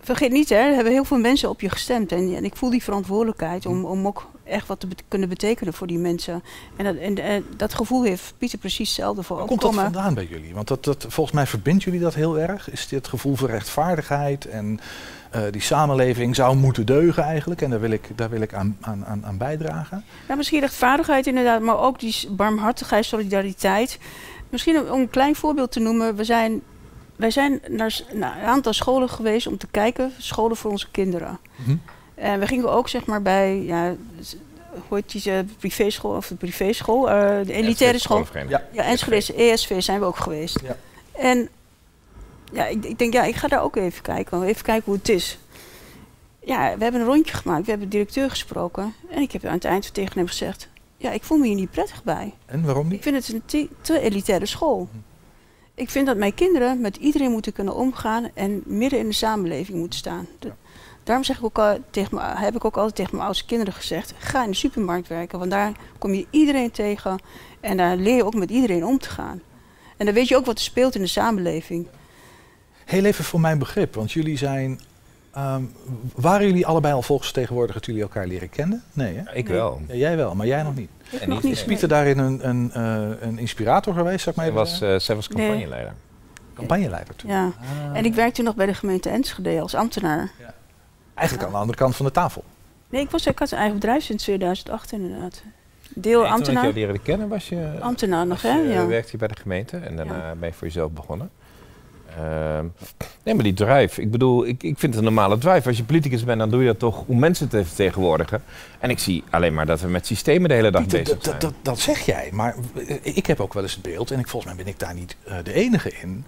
vergeet niet, hè, er hebben heel veel mensen op je gestemd. En, en ik voel die verantwoordelijkheid om, om ook echt wat te bet- kunnen betekenen voor die mensen. En dat, en, en dat gevoel heeft Pieter precies hetzelfde voor Waar komt dat vandaan bij jullie? Want dat, dat, volgens mij verbindt jullie dat heel erg. Is dit gevoel voor rechtvaardigheid en eh, die samenleving zou moeten deugen eigenlijk. En daar wil ik, daar wil ik aan, aan, aan, bijdragen. Ja, misschien rechtvaardigheid inderdaad, maar ook die barmhartigheid, solidariteit. Misschien om een klein voorbeeld te noemen. We zijn, wij zijn naar, een aantal scholen geweest om te kijken, scholen voor onze kinderen. Mhm. En we gingen ook zeg maar bij, ja, hoe heet die, eh, privéschool of de privéschool, eh, de elitaire school. Ja, Enschede, ESV zijn we ook geweest. Ja. En ja, ik, ik denk, ja, ik ga daar ook even kijken. Even kijken hoe het is. Ja, we hebben een rondje gemaakt. We hebben de directeur gesproken. En ik heb aan het eind tegen hem gezegd... Ja, ik voel me hier niet prettig bij. En waarom Ik niet? vind het een te, te elitaire school. Ik vind dat mijn kinderen met iedereen moeten kunnen omgaan... en midden in de samenleving moeten staan. De- Daarom zeg ik ook al, tegen heb ik ook altijd tegen mijn oudste kinderen gezegd... ga in de supermarkt werken, want daar kom je iedereen tegen... en daar leer je ook met iedereen om te gaan. En dan weet je ook wat er speelt in de samenleving. Heel even voor mijn begrip, want jullie zijn... ehm, waren jullie allebei al volksvertegenwoordiger toen jullie elkaar leren kennen? Nee, hè? Ik wel. Ja, jij wel, maar jij nog niet. Ik En nog niet-. Is Pieter daarin een, een, eh, een inspirator geweest, zou ik maar Zij even was, zeggen? eh, zij was Nee. campagneleider. Campagneleider toen. Ja. Ah. En ik werkte nog bij de gemeente Enschede als ambtenaar. Ja. Eigenlijk aan de andere kant van de tafel. Nee, ik, was, ik had een eigen bedrijf sinds 2008 inderdaad. Deel Toen ik ambtenaar. jou leerde kennen was je... Ambtenaar nog, hè? je- Ja. werkte je bij de gemeente en daarna ben je voor jezelf begonnen. Ehm, nee, maar die drive. Ik bedoel, ik, ik vind het een normale drive. Als je politicus bent, dan doe je dat toch om mensen te vertegenwoordigen. En ik zie alleen maar dat we met systemen de hele dag bezig zijn. dat, dat, dat zeg jij, maar eh, ik heb ook wel eens het beeld, en ik, volgens mij ben ik daar niet eh, de enige in,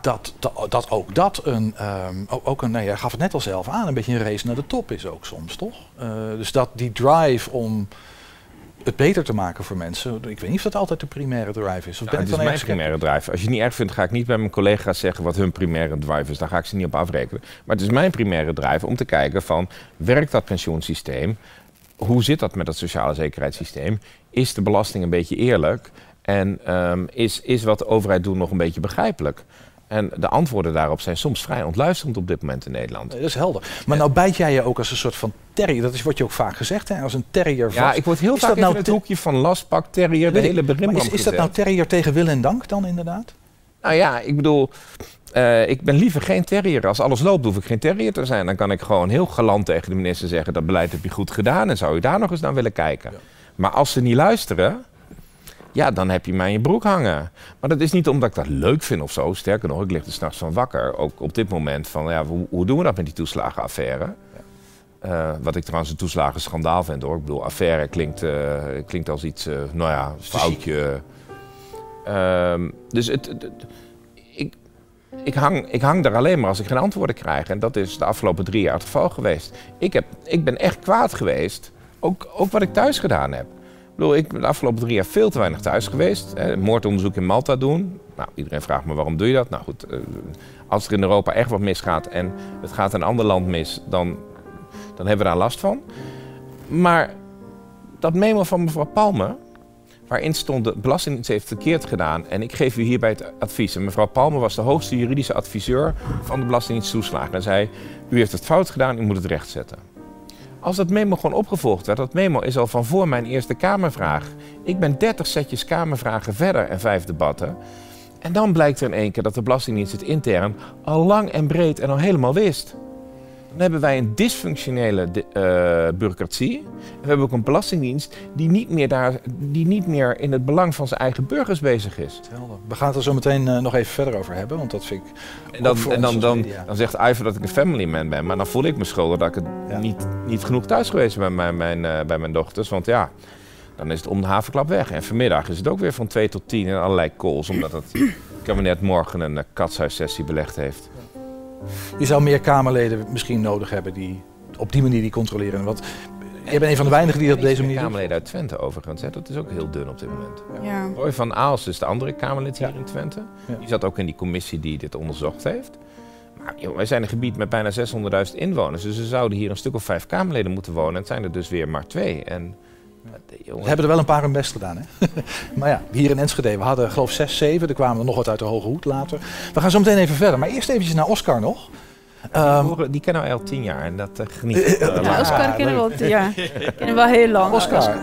dat, dat, dat ook dat een, ehm, ook een, nou, jij gaf het net al zelf aan, een beetje een race naar de top is ook soms, toch? Eh, dus dat die drive om het beter te maken voor mensen, ik weet niet of dat altijd de primaire drive is. Of Nou, ben ik het is mijn primaire drive. Als je het niet erg vindt, ga ik niet bij mijn collega's zeggen wat hun primaire drive is. Daar ga ik ze niet op afrekenen. Maar het is mijn primaire drive om te kijken van, werkt dat pensioensysteem? Hoe zit dat met dat sociale zekerheidssysteem? Is de belasting een beetje eerlijk? En ehm, is, is wat de overheid doet nog een beetje begrijpelijk? En de antwoorden daarop zijn soms vrij ontluisterend op dit moment in Nederland. Nee, dat is helder. Maar nou bijt jij je ook als een soort van terrier, dat is wat je ook vaak gezegd, hè? als een terrier Ja, vast. ik word heel Is vaak nou in het hoekje van lastpak, terrier, de hele berimram is, is dat nou terrier tegen wil en dank dan inderdaad? Nou ja, ik bedoel, eh, ik ben liever geen terrier. Als alles loopt, hoef ik geen terrier te zijn. Dan kan ik gewoon heel galant tegen de minister zeggen... dat beleid heb je goed gedaan en zou je daar nog eens naar willen kijken. Maar als ze niet luisteren, ja, dan heb je mij in je broek hangen. Maar dat is niet omdat ik dat leuk vind of zo. Sterker nog, ik lig er s'nachts van wakker. Ook op dit moment van, ja, hoe, hoe doen we dat met die toeslagenaffaire? Eh, wat ik trouwens een toeslagenschandaal vind hoor. Ik bedoel, affaire klinkt, eh, klinkt als iets, eh, nou ja, foutje. Ehm, dus het, het- het- ik, ik, hang, ik hang daar alleen maar als ik geen antwoorden krijg. En dat is de afgelopen drie jaar het geval geweest. Ik, heb, ik ben echt kwaad geweest. Ook, ook wat ik thuis gedaan heb. Bedoel, ik ben de afgelopen drie jaar veel te weinig thuis geweest. Hè, moordonderzoek in Malta doen. Nou, iedereen vraagt me waarom doe je dat? Nou goed, eh, als er in Europa echt wat misgaat en het gaat in een ander land mis, dan, dan hebben we daar last van. Maar dat memo van mevrouw Palme, waarin stond de Belastingdienst heeft verkeerd gedaan en ik geef u hierbij het advies. Mevrouw Palme was de hoogste juridische adviseur van de Belastingdienst toeslagen. En zei, u heeft het fout gedaan, u moet het rechtzetten. Als dat memo gewoon opgevolgd werd, dat memo is al van voor mijn eerste Kamervraag. Ik ben 30 setjes Kamervragen verder en vijf debatten. En dan blijkt er in één keer dat de Belastingdienst het intern al lang en breed en al helemaal wist. Dan hebben wij een dysfunctionele eh, bureaucratie. En we hebben ook een belastingdienst die niet, meer daar, die niet meer in het belang van zijn eigen burgers bezig is. We gaan het er zo meteen eh, nog even verder over hebben, want dat vind ik En dan, en dan, dan, zegt Iver dat ik een family man ben. Maar dan voel ik me schuldig dat ik het niet, niet genoeg thuis geweest ben bij mijn, eh, bij mijn dochters. Want ja, dan is het om de havenklap weg. En vanmiddag is het ook weer van 2 tot 10 in allerlei calls. Omdat het kabinet morgen een katshuissessie belegd heeft. Je zou meer Kamerleden misschien nodig hebben die op die manier die controleren. Want jij bent een van de weinigen die dat op deze manier. Kamerleden uit Twente overigens. Hè. Dat is ook heel dun op dit moment. Ja. Roy van Aals is de andere Kamerlid hier in Twente. Ja. Die zat ook in die commissie die dit onderzocht heeft. Maar joh, wij zijn een gebied met bijna 600.000 inwoners. Dus er zouden hier een stuk of vijf Kamerleden moeten wonen. En het zijn er dus weer maar twee. En, We hebben er wel een paar hun best gedaan. Hè? maar ja, hier in Enschede, we hadden geloof 6, 7. Er kwamen er nog wat uit de hoge hoed later. We gaan zo meteen even verder. Maar eerst eventjes naar Oscar nog. Ehm, die, die kennen wij al tien jaar en dat eh, geniet ik. Eh, eh, Ja. Oscar kennen we al, ja, kennen we al heel lang. Oscar,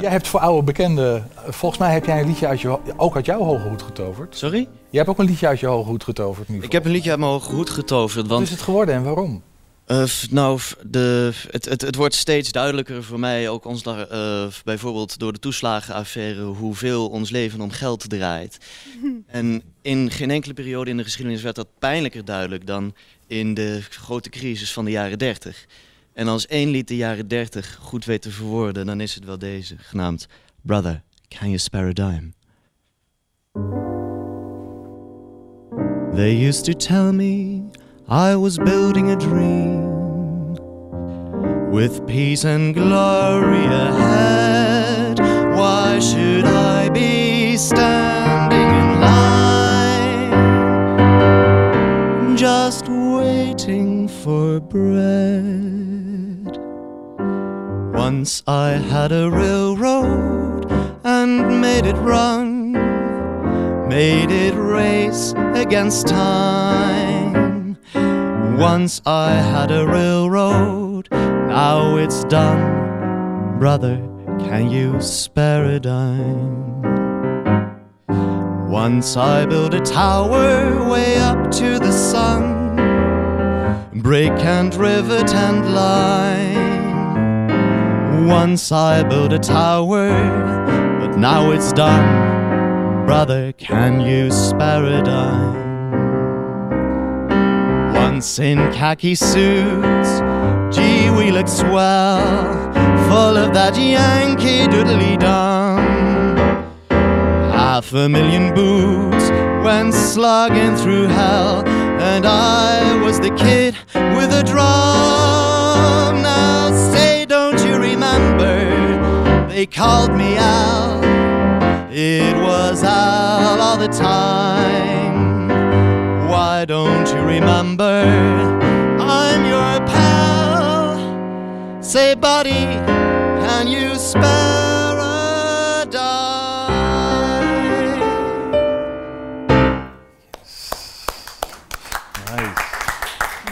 jij hebt voor oude bekenden... Volgens mij heb jij een liedje uit je, ook uit jouw hoge hoed getoverd. Sorry? Je hebt ook een liedje uit je hoge hoed getoverd nu. Ik heb een liedje uit mijn hoge hoed getoverd. Wat Want, is het geworden en waarom? F- nou, de, het, het, het wordt steeds duidelijker voor mij, ook ons daar, eh, bijvoorbeeld door de toeslagenaffaire, hoeveel ons leven om geld draait. En in geen enkele periode in de geschiedenis werd dat pijnlijker duidelijk dan in de grote crisis van de jaren 30. En als één lied de jaren 30 goed weet te verwoorden, dan is het wel deze, genaamd Brother, Can You Spare a Dime? They used to tell me I was building a dream with peace and glory ahead. Why should I be standing in line just waiting for bread? Once I had a railroad and made it run, made it race against time. Once I had a railroad, now it's done. Brother, can you spare a dime? Once I built a tower way up to the sun, rake and rivet and line. Once I built a tower, but now it's done. Brother, can you spare a dime? Once in khaki suits, gee, we looked swell, full of that Yankee doodly dum. Half a million boots went slugging through hell, and I was the kid with a drum. Now say, don't you remember? They called me Al. It was Al all the time. Why don't you remember? I'm your pal. Say, buddy, can you spare a dime?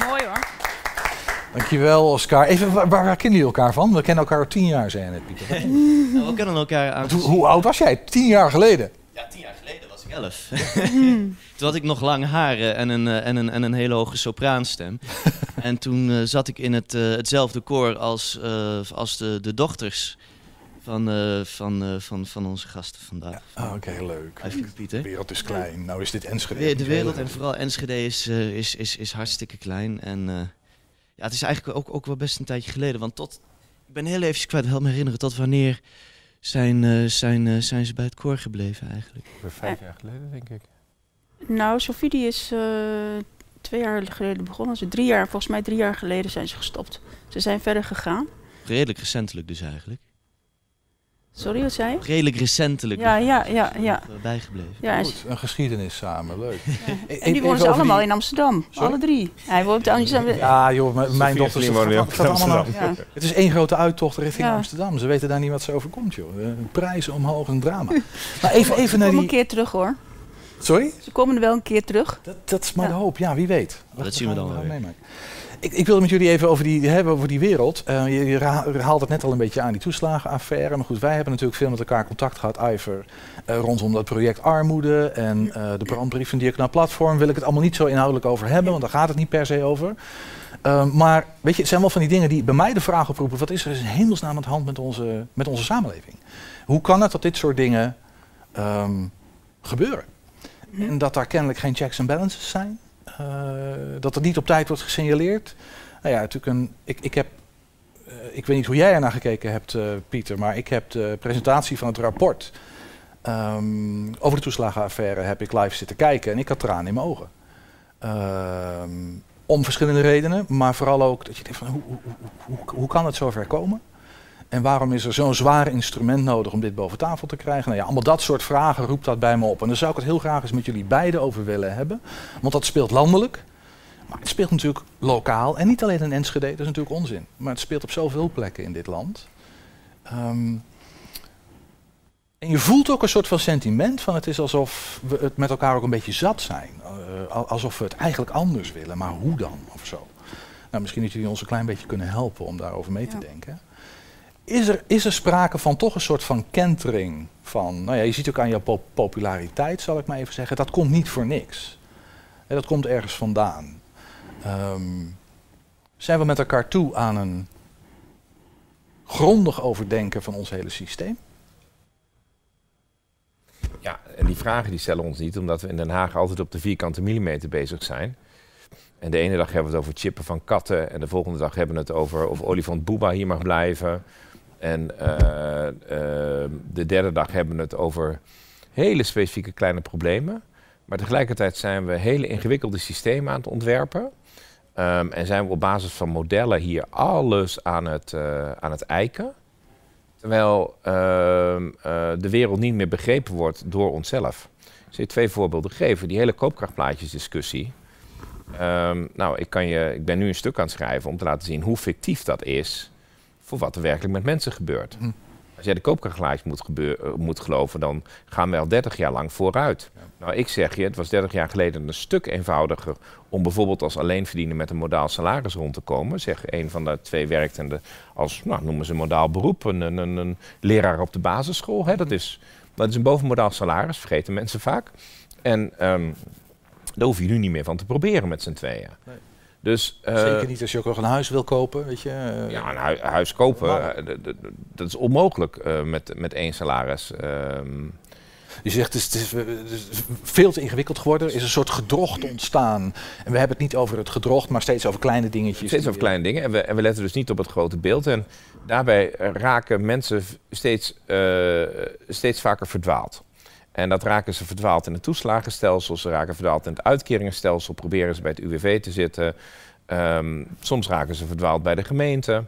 Mooi hoor. Dankjewel, Oscar. Even, waar, waar kennen jullie elkaar van? We kennen elkaar al tien jaar, zei je net, Pieter. We kennen elkaar aan. hoe, hoe oud was jij? Tien jaar geleden? Ja, tien jaar elf. toen had ik nog lang haren en een, eh, en een, en een hele hoge sopraanstem. en toen eh, zat ik in het, eh, hetzelfde koor als, als de, de dochters van, van, van, van onze gasten vandaag. Ah, Oké, leuk. Even Pieter. De wereld is klein. Nou is dit Enschede. De, de wereld en vooral Enschede is, is, is, is hartstikke klein. En ja, het is eigenlijk ook, ook wel best een tijdje geleden. Want tot, ik ben heel even kwijt, help me herinneren, tot wanneer zijn, eh, zijn, eh, zijn ze bij het koor gebleven eigenlijk? Over vijf jaar geleden, denk ik. Nou, Sofie die is eh, twee jaar geleden begonnen. Ze drie jaar, volgens mij drie jaar geleden zijn ze gestopt. Ze zijn verder gegaan. Redelijk recentelijk dus eigenlijk. Sorry, wat zei je? Redelijk recentelijk. Ja, ja, ja, ja. eh, Bijgebleven. Ja, Goed, een geschiedenis samen. Leuk. E- en die even wonen ze allemaal die- in Amsterdam. Sorry? Alle drie. Hij woont in Amsterdam. Ja, joh, mijn dochters wonen gaat- in allemaal Amsterdam. naar- Het is één grote uittocht richting Ja. Amsterdam. Ze weten daar niet wat ze overkomt, joh. Eh, Prijzen omhoog, een drama. Maar even, even Ze naar komen een die... keer terug hoor. Sorry? Ze komen er wel een keer terug. Dat, dat is maar Ja. de hoop. Ja, wie weet. dat zien we dan gaan wel meemaken. Ik, ik wilde met jullie even over die, hebben over die wereld. Eh, je, haalt het net al een beetje aan, die toeslagenaffaire. Maar goed, wij hebben natuurlijk veel met elkaar contact gehad, Iver, eh, rondom dat project Armoede en eh, de brandbrief van Diakonaal Platform. Wil ik het allemaal niet zo inhoudelijk over hebben, want daar gaat het niet per se over. Maar weet je, het zijn wel van die dingen die bij mij de vraag oproepen: wat is er in hemelsnaam aan de hand met onze, met onze samenleving? Hoe kan het dat dit soort dingen ehm, gebeuren? En dat daar kennelijk geen checks en balances zijn? Eh, dat er niet op tijd wordt gesignaleerd? Nou ja, natuurlijk een, ik, ik heb, eh, ik weet niet hoe jij ernaar gekeken hebt, eh, Pieter, maar ik heb de presentatie van het rapport ehm, over de toeslagenaffaire heb ik live zitten kijken en ik had tranen in mijn ogen. Ehm, om verschillende redenen, maar vooral ook dat je denkt van hoe, hoe, hoe, hoe, hoe kan het zover komen? En waarom is er zo'n zwaar instrument nodig om dit boven tafel te krijgen? Nou ja, allemaal dat soort vragen roept dat bij me op. En daar zou ik het heel graag eens met jullie beiden over willen hebben. Want dat speelt landelijk. Maar het speelt natuurlijk lokaal. En niet alleen in Enschede, dat is natuurlijk onzin. Maar het speelt op zoveel plekken in dit land. Ehm, en je voelt ook een soort van sentiment van het is alsof we het met elkaar ook een beetje zat zijn. Eh, al- alsof we het eigenlijk anders willen, maar hoe dan? Of zo. Nou, misschien dat jullie ons een klein beetje kunnen helpen om daarover mee te denken. Is er, is er sprake van toch een soort van kentering van, nou ja, je ziet ook aan jouw pop- populariteit, zal ik maar even zeggen, dat komt niet voor niks. Hè, dat komt ergens vandaan. Ehm, zijn we met elkaar toe aan een grondig overdenken van ons hele systeem? Ja, en die vragen die stellen ons niet, omdat we in Den Haag altijd op de vierkante millimeter bezig zijn. En de ene dag hebben we het over chippen van katten. En de volgende dag hebben we het over of olifant Boeba hier mag blijven. En eh, eh, de derde dag hebben we het over hele specifieke kleine problemen. Maar tegelijkertijd zijn we hele ingewikkelde systemen aan het ontwerpen. Ehm, en zijn we op basis van modellen hier alles aan het, eh, aan het eiken. Terwijl ehm, eh, de wereld niet meer begrepen wordt door onszelf. Ik zal je twee voorbeelden geven. Die hele koopkrachtplaatjesdiscussie. Ehm, nou, ik, kan je, ik ben nu een stuk aan het schrijven om te laten zien hoe fictief dat is voor wat er werkelijk met mensen gebeurt. Hm. Als jij de koopkrachtplaatjes moet, eh, moet geloven, dan gaan we al 30 jaar lang vooruit. Nou, ik zeg je, het was 30 jaar geleden een stuk eenvoudiger om bijvoorbeeld als alleenverdiener met een modaal salaris rond te komen. Zeg, een van de twee werkt en de, als, nou, noemen ze een modaal beroep, een, een, een, een leraar op de basisschool. Hè, dat, is, dat is een bovenmodaal salaris, vergeten mensen vaak. En ehm, daar hoef je nu niet meer van te proberen met z'n tweeën. Nee. Dus, eh, Zeker niet als je ook nog een huis wil kopen, weet je. eh, Ja, een hui- huis kopen, eh, dat is onmogelijk met, met één salaris. Ehm, Je zegt het is, het, is, veel te ingewikkeld geworden. Er is een soort gedrocht ontstaan. En we hebben het niet over het gedrocht, maar steeds over kleine dingetjes. Steeds over kleine dingen. En we, en we letten dus niet op het grote beeld. En daarbij raken mensen steeds, steeds vaker verdwaald. En dat raken ze verdwaald in het toeslagenstelsel. Ze raken verdwaald in het uitkeringenstelsel. Proberen ze bij het UWV te zitten. Ehm, soms raken ze verdwaald bij de gemeente.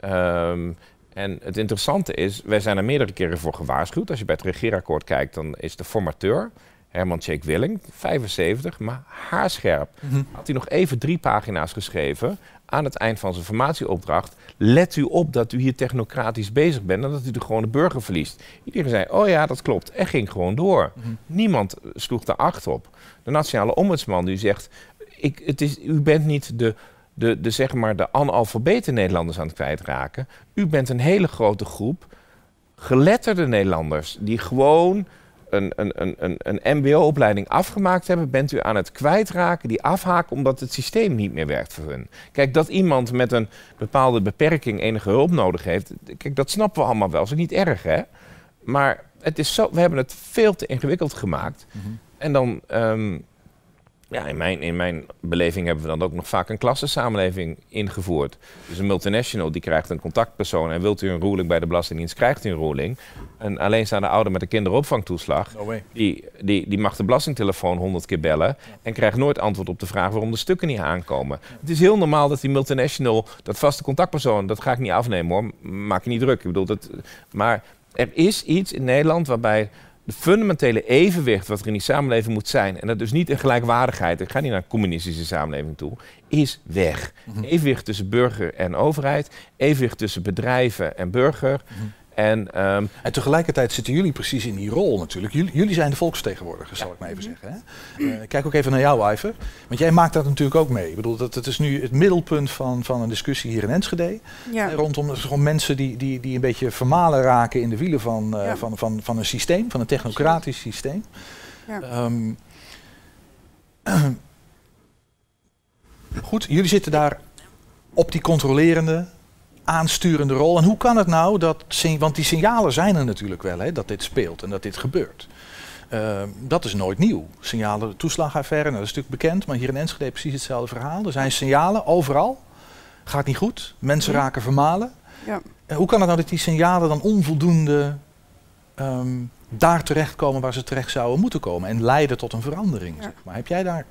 Ehm, en het interessante is, wij zijn er meerdere keren voor gewaarschuwd. Als je bij het regeerakkoord kijkt, dan is de formateur, Herman Tjeek Willing, 75, maar haarscherp. Mhm. Had hij nog even drie pagina's geschreven aan het eind van zijn formatieopdracht. Let u op dat u hier technocratisch bezig bent en dat u de gewone burger verliest. Iedereen zei, oh ja, dat klopt. En ging gewoon door. Niemand sloeg daar acht op. De nationale ombudsman die zegt, ik, het is, u bent niet de, de, de, zeg maar de analfabete Nederlanders aan het kwijtraken. U bent een hele grote groep geletterde Nederlanders die gewoon een, een, een, een, een MBO-opleiding afgemaakt hebben, bent u aan het kwijtraken, die afhaken omdat het systeem niet meer werkt voor hun. Kijk, dat iemand met een bepaalde beperking enige hulp nodig heeft, kijk, dat snappen we allemaal wel. Dat is niet erg, hè? Maar het is zo, we hebben het veel te ingewikkeld gemaakt. En dan, ehm, ja, in mijn, in mijn beleving hebben we dan ook nog vaak een klassensamenleving ingevoerd. Dus een multinational die krijgt een contactpersoon en wilt u een ruling bij de Belastingdienst, krijgt u een ruling. Een alleenstaande ouder met een kinderopvangtoeslag, No die, die, die mag de belastingtelefoon honderd keer bellen en krijgt nooit antwoord op de vraag waarom de stukken niet aankomen. Het is heel normaal dat die multinational, dat vaste contactpersoon, dat ga ik niet afnemen hoor, maak je niet druk. Ik bedoel, dat, maar er is iets in Nederland waarbij de fundamentele evenwicht wat er in die samenleving moet zijn, en dat dus niet in gelijkwaardigheid, ik ga niet naar een communistische samenleving toe, is weg. Evenwicht tussen burger en overheid, evenwicht tussen bedrijven en burger. En, ehm, En tegelijkertijd zitten jullie precies in die rol natuurlijk. Jullie, jullie zijn de volksvertegenwoordigers, zal ik maar even zeggen. Hè? Eh, kijk ook even naar jou, Iver. Want jij maakt dat natuurlijk ook mee. Ik bedoel, dat, het is nu het middelpunt van, van een discussie hier in Enschede. Ja. Eh, Rondom gewoon mensen die, die, die een beetje vermalen raken in de wielen van, eh, Ja. van, van, van een systeem, van een technocratisch systeem. Ja. Ehm, goed, jullie zitten daar op die controlerende, aansturende rol. En hoe kan het nou dat, want die signalen zijn er natuurlijk wel, hè, dat dit speelt en dat dit gebeurt. Ehm, dat is nooit nieuw. Signalen, toeslagaffaire, nou, dat is natuurlijk bekend, maar hier in Enschede precies hetzelfde verhaal. Er zijn signalen overal. Gaat niet goed. Mensen Mhm. raken vermalen. Ja. Hoe kan het nou dat die signalen dan onvoldoende ehm, daar terechtkomen waar ze terecht zouden moeten komen en leiden tot een verandering? Ja. Zeg maar. Heb jij daar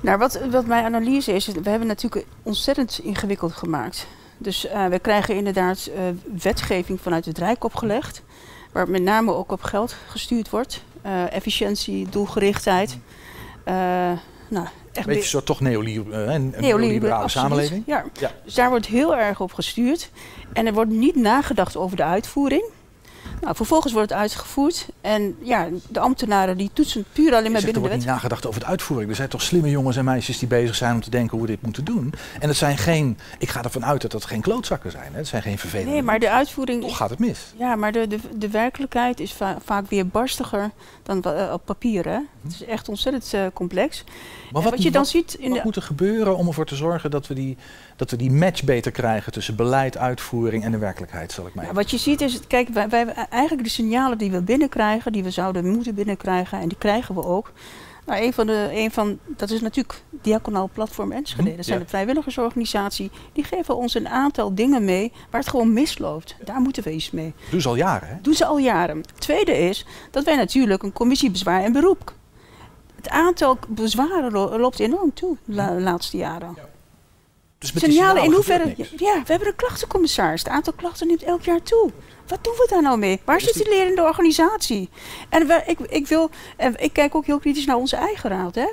Nou, wat, wat mijn analyse is, we hebben natuurlijk ontzettend ingewikkeld gemaakt. Dus eh, we krijgen inderdaad eh, wetgeving vanuit het Rijk opgelegd, waar met name ook op geld gestuurd wordt. Eh, efficiëntie, doelgerichtheid. Nou, echt Een beetje zo toch neoliber- eh, een, Neoliberale, neoliberale samenleving? Ja. Ja. Dus daar wordt heel erg op gestuurd. En er wordt niet nagedacht over de uitvoering. Nou, vervolgens wordt het uitgevoerd. En ja, de ambtenaren die toetsen puur alleen maar zegt, er binnen de wordt wet. niet nagedacht over de uitvoering. Er zijn toch slimme jongens en meisjes die bezig zijn om te denken hoe we dit moeten doen. En het zijn geen, ik ga ervan uit dat dat geen klootzakken zijn. Hè? Het zijn geen vervelende Nee, maar de uitvoering... Toch gaat het mis. Ja, maar de, de, de werkelijkheid is va- vaak weer barstiger dan eh, op papier. Hè? Het is echt ontzettend eh, complex. Maar wat je dan ziet in wat de- moet er gebeuren om ervoor te zorgen dat we, die, dat we die match beter krijgen tussen beleid, uitvoering en de werkelijkheid, zal ik maar Ja, wat je ziet is, kijk, wij, wij, eigenlijk de signalen die we binnenkrijgen, die we zouden moeten binnenkrijgen, en die krijgen we ook. Nou, een van de, een van, dat is natuurlijk Diaconaal Platform Enschede. Mhm, Dat zijn ja. de vrijwilligersorganisatie. Die geven ons een aantal dingen mee waar het gewoon misloopt. Daar moeten we iets mee. Doen ze al jaren, hè? Doen ze al jaren. Tweede is dat wij natuurlijk een commissie bezwaar en beroep. Het aantal bezwaren lo- loopt enorm toe de la- laatste jaren. Dus met signalen in hoeverre. Ja, we hebben een klachtencommissaris. Het aantal klachten neemt elk jaar toe. Wat doen we daar nou mee? Waar zit die lerende organisatie? En we, ik, ik, wil, en ik kijk ook heel kritisch naar onze eigen raad. Hè?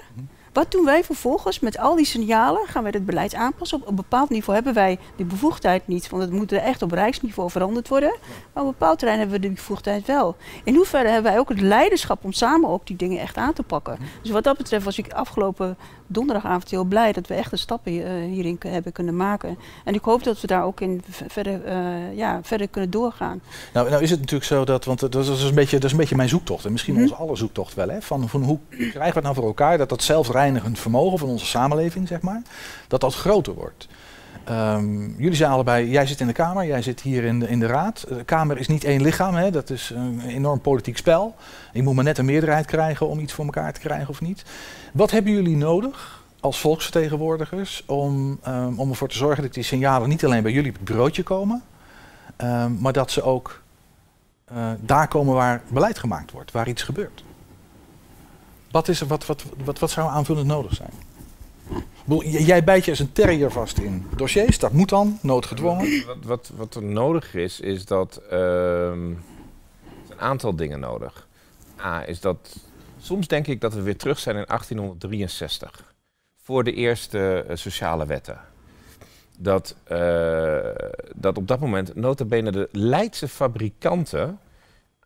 Wat doen wij vervolgens met al die signalen? Gaan wij het beleid aanpassen? Op een bepaald niveau hebben wij die bevoegdheid niet, want het moet echt op rijksniveau veranderd worden. Maar op een bepaald terrein hebben we die bevoegdheid wel. In hoeverre hebben wij ook het leiderschap om samen ook die dingen echt aan te pakken? Dus wat dat betreft was ik afgelopen donderdagavond heel blij dat we echt de stappen eh, hierin hebben kunnen maken. En ik hoop dat we daar ook in verder, eh, ja, verder kunnen doorgaan. Nou, nou is het natuurlijk zo dat, want dat is, een beetje, dat is een beetje mijn zoektocht. En misschien Mhm. onze alle zoektocht wel. Hè? Van, van hoe krijgen we het nou voor elkaar dat dat zelfrijdende pijnigend vermogen van onze samenleving, zeg maar, dat dat groter wordt. Ehm, jullie zijn allebei, jij zit in de Kamer, jij zit hier in de, in de Raad. De Kamer is niet één lichaam, hè, dat is een enorm politiek spel. Je moet maar net een meerderheid krijgen om iets voor elkaar te krijgen of niet. Wat hebben jullie nodig als volksvertegenwoordigers om, ehm, om ervoor te zorgen dat die signalen niet alleen bij jullie op het bureautje komen, ehm, maar dat ze ook eh, daar komen waar beleid gemaakt wordt, waar iets gebeurt? Wat, is er, wat, wat, wat, wat zou aanvullend nodig zijn? Jij bijt je als een terrier vast in dossiers, dat moet dan, noodgedwongen. Wat, wat, wat er nodig is, is dat ehm, er een aantal dingen nodig. A, is dat soms denk ik dat we weer terug zijn in 1863. Voor de eerste eh, sociale wetten. Dat, eh, dat op dat moment nota bene de Leidse fabrikanten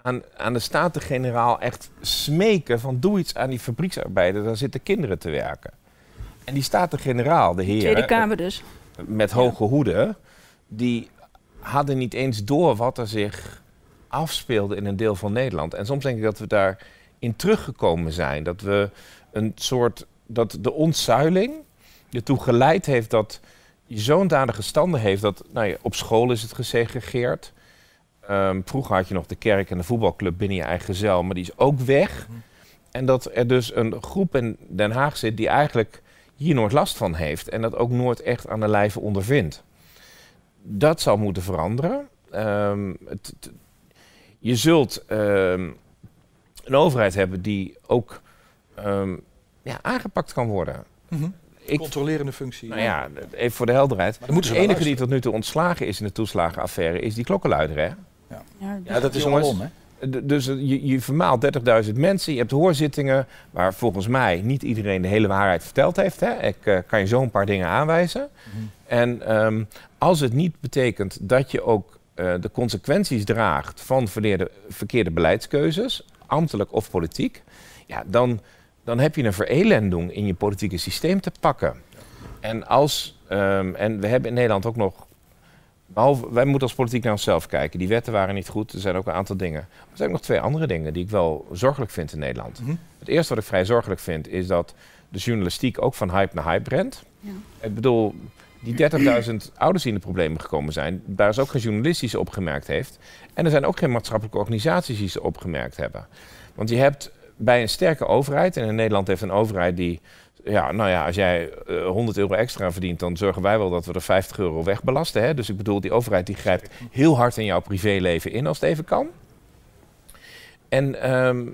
aan, aan de Staten-Generaal echt smeken van doe iets aan die fabrieksarbeiders, daar zitten kinderen te werken. En die Staten-Generaal, de heren, Tweede Kamer dus. met hoge hoeden, die hadden niet eens door wat er zich afspeelde in een deel van Nederland. En soms denk ik dat we daarin teruggekomen zijn. Dat we een soort, dat de ontzuiling ertoe geleid heeft dat je zo'n dadige standen heeft dat, nou ja, op school is het gesegregeerd. Ehm, vroeger had je nog de kerk en de voetbalclub binnen je eigen cel, maar die is ook weg. En dat er dus een groep in Den Haag zit die eigenlijk hier nooit last van heeft en dat ook nooit echt aan de lijve ondervindt. Dat zal moeten veranderen. Ehm, het, het- je zult ehm, een overheid hebben die ook ehm, ja, aangepakt kan worden. Mhm. Ik- Controlerende functie. Nou ja, even voor de helderheid. ze de enige die tot nu toe ontslagen is in de toeslagenaffaire is die klokkenluider, hè? Ja, Ja, dat is Jongens, hè? D- Dus eh, je, je vermaalt 30.000 mensen, je hebt hoorzittingen waar volgens mij niet iedereen de hele waarheid verteld heeft. Hè? Ik eh, kan je zo een paar dingen aanwijzen. En ehm, als het niet betekent dat je ook eh, de consequenties draagt van verkeerde, verkeerde beleidskeuzes, ambtelijk of politiek, ja, dan, dan heb je een verelending in je politieke systeem te pakken. En, als, ehm, en we hebben in Nederland ook nog Behalve, wij moeten als politiek naar onszelf kijken. Die wetten waren niet goed. Er zijn ook een aantal dingen. Maar er zijn ook nog twee andere dingen die ik wel zorgelijk vind in Nederland. Mhm. Het eerste wat ik vrij zorgelijk vind is dat de journalistiek ook van hype naar hype rent. Ja. Ik bedoel, die 30.000 ouders die in de problemen gekomen zijn, daar is ook geen journalist die ze opgemerkt heeft. En er zijn ook geen maatschappelijke organisaties die ze opgemerkt hebben. Want je hebt bij een sterke overheid, en in Nederland heeft een overheid die, ja, nou ja, als jij eh, 100 euro extra verdient, dan zorgen wij wel dat we er 50 euro wegbelasten. Hè? Dus ik bedoel, die overheid die grijpt heel hard in jouw privéleven in als het even kan. En ehm,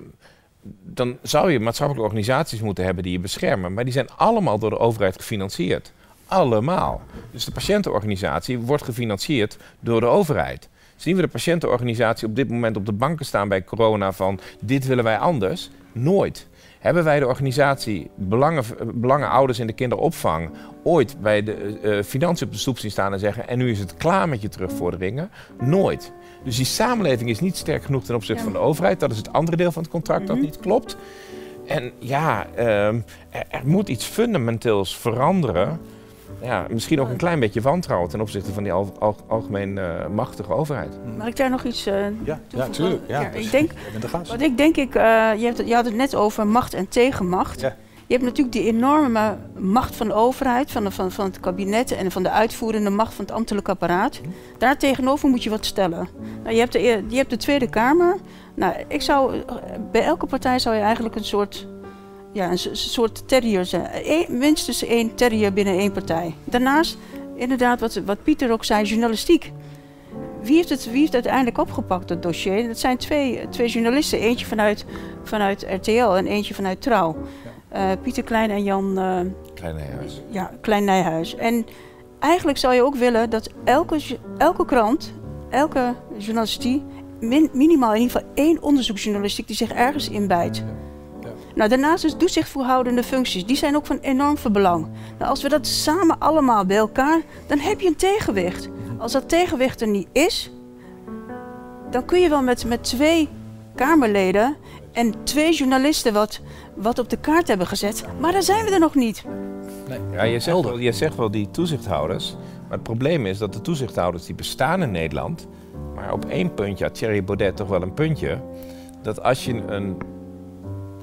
dan zou je maatschappelijke organisaties moeten hebben die je beschermen. Maar die zijn allemaal door de overheid gefinancierd. Allemaal. Dus de patiëntenorganisatie wordt gefinancierd door de overheid. Zien we de patiëntenorganisatie op dit moment op de banken staan bij corona van dit willen wij anders? Nooit. Hebben wij de organisatie belangen, Belangenouders in de kinderopvang ooit bij de eh, financiën op de stoep zien staan en zeggen en nu is het klaar met je terugvorderingen? Nooit. Dus die samenleving is niet sterk genoeg ten opzichte van de overheid. Dat is het andere deel van het contract dat niet klopt. En ja, ehm, er, er moet iets fundamenteels veranderen. Ja, misschien ook een klein beetje wantrouwen ten opzichte van die al, al- algemeen eh, machtige overheid. Mag ik daar nog iets eh Ja, ja toevoegen? tuurlijk. Ja, dus ik denk, wat ik denk ik, eh, je, hebt, je had het net over macht en tegenmacht. Ja. Je hebt natuurlijk die enorme macht van de overheid, van, de, van, van het kabinet en van de uitvoerende macht van het ambtelijk apparaat. Daar tegenover moet je wat stellen. Nou, je, hebt de, je hebt de Tweede Kamer. Nou, ik zou, bij elke partij zou je eigenlijk een soort, ja, een so- soort terrier zijn. Eén- minstens één terrier binnen één partij. Daarnaast, inderdaad, wat, wat Pieter ook zei, journalistiek. Wie heeft, het, wie heeft het uiteindelijk opgepakt, dat dossier? Dat zijn twee, twee journalisten. Eentje vanuit, vanuit RTL en eentje vanuit Trouw. Eh, Pieter Klein en Jan eh, Kleine huis. ja, Klein Nijhuis. En eigenlijk zou je ook willen dat elke, elke krant, elke journalistiek... min- minimaal in ieder geval één onderzoeksjournalistiek die zich ergens inbijt. Nou, daarnaast is toezichtvoerhoudende functies. Die zijn ook van enorm veel belang. Nou, als we dat samen allemaal bij elkaar, dan heb je een tegenwicht. Als dat tegenwicht er niet is, dan kun je wel met, met twee Kamerleden en twee journalisten wat, wat op de kaart hebben gezet. Maar dan zijn we er nog niet. Ja, je zegt, wel, je zegt wel die toezichthouders. Maar het probleem is dat de toezichthouders die bestaan in Nederland. Maar op één puntje had Thierry Baudet toch wel een puntje. Dat als je een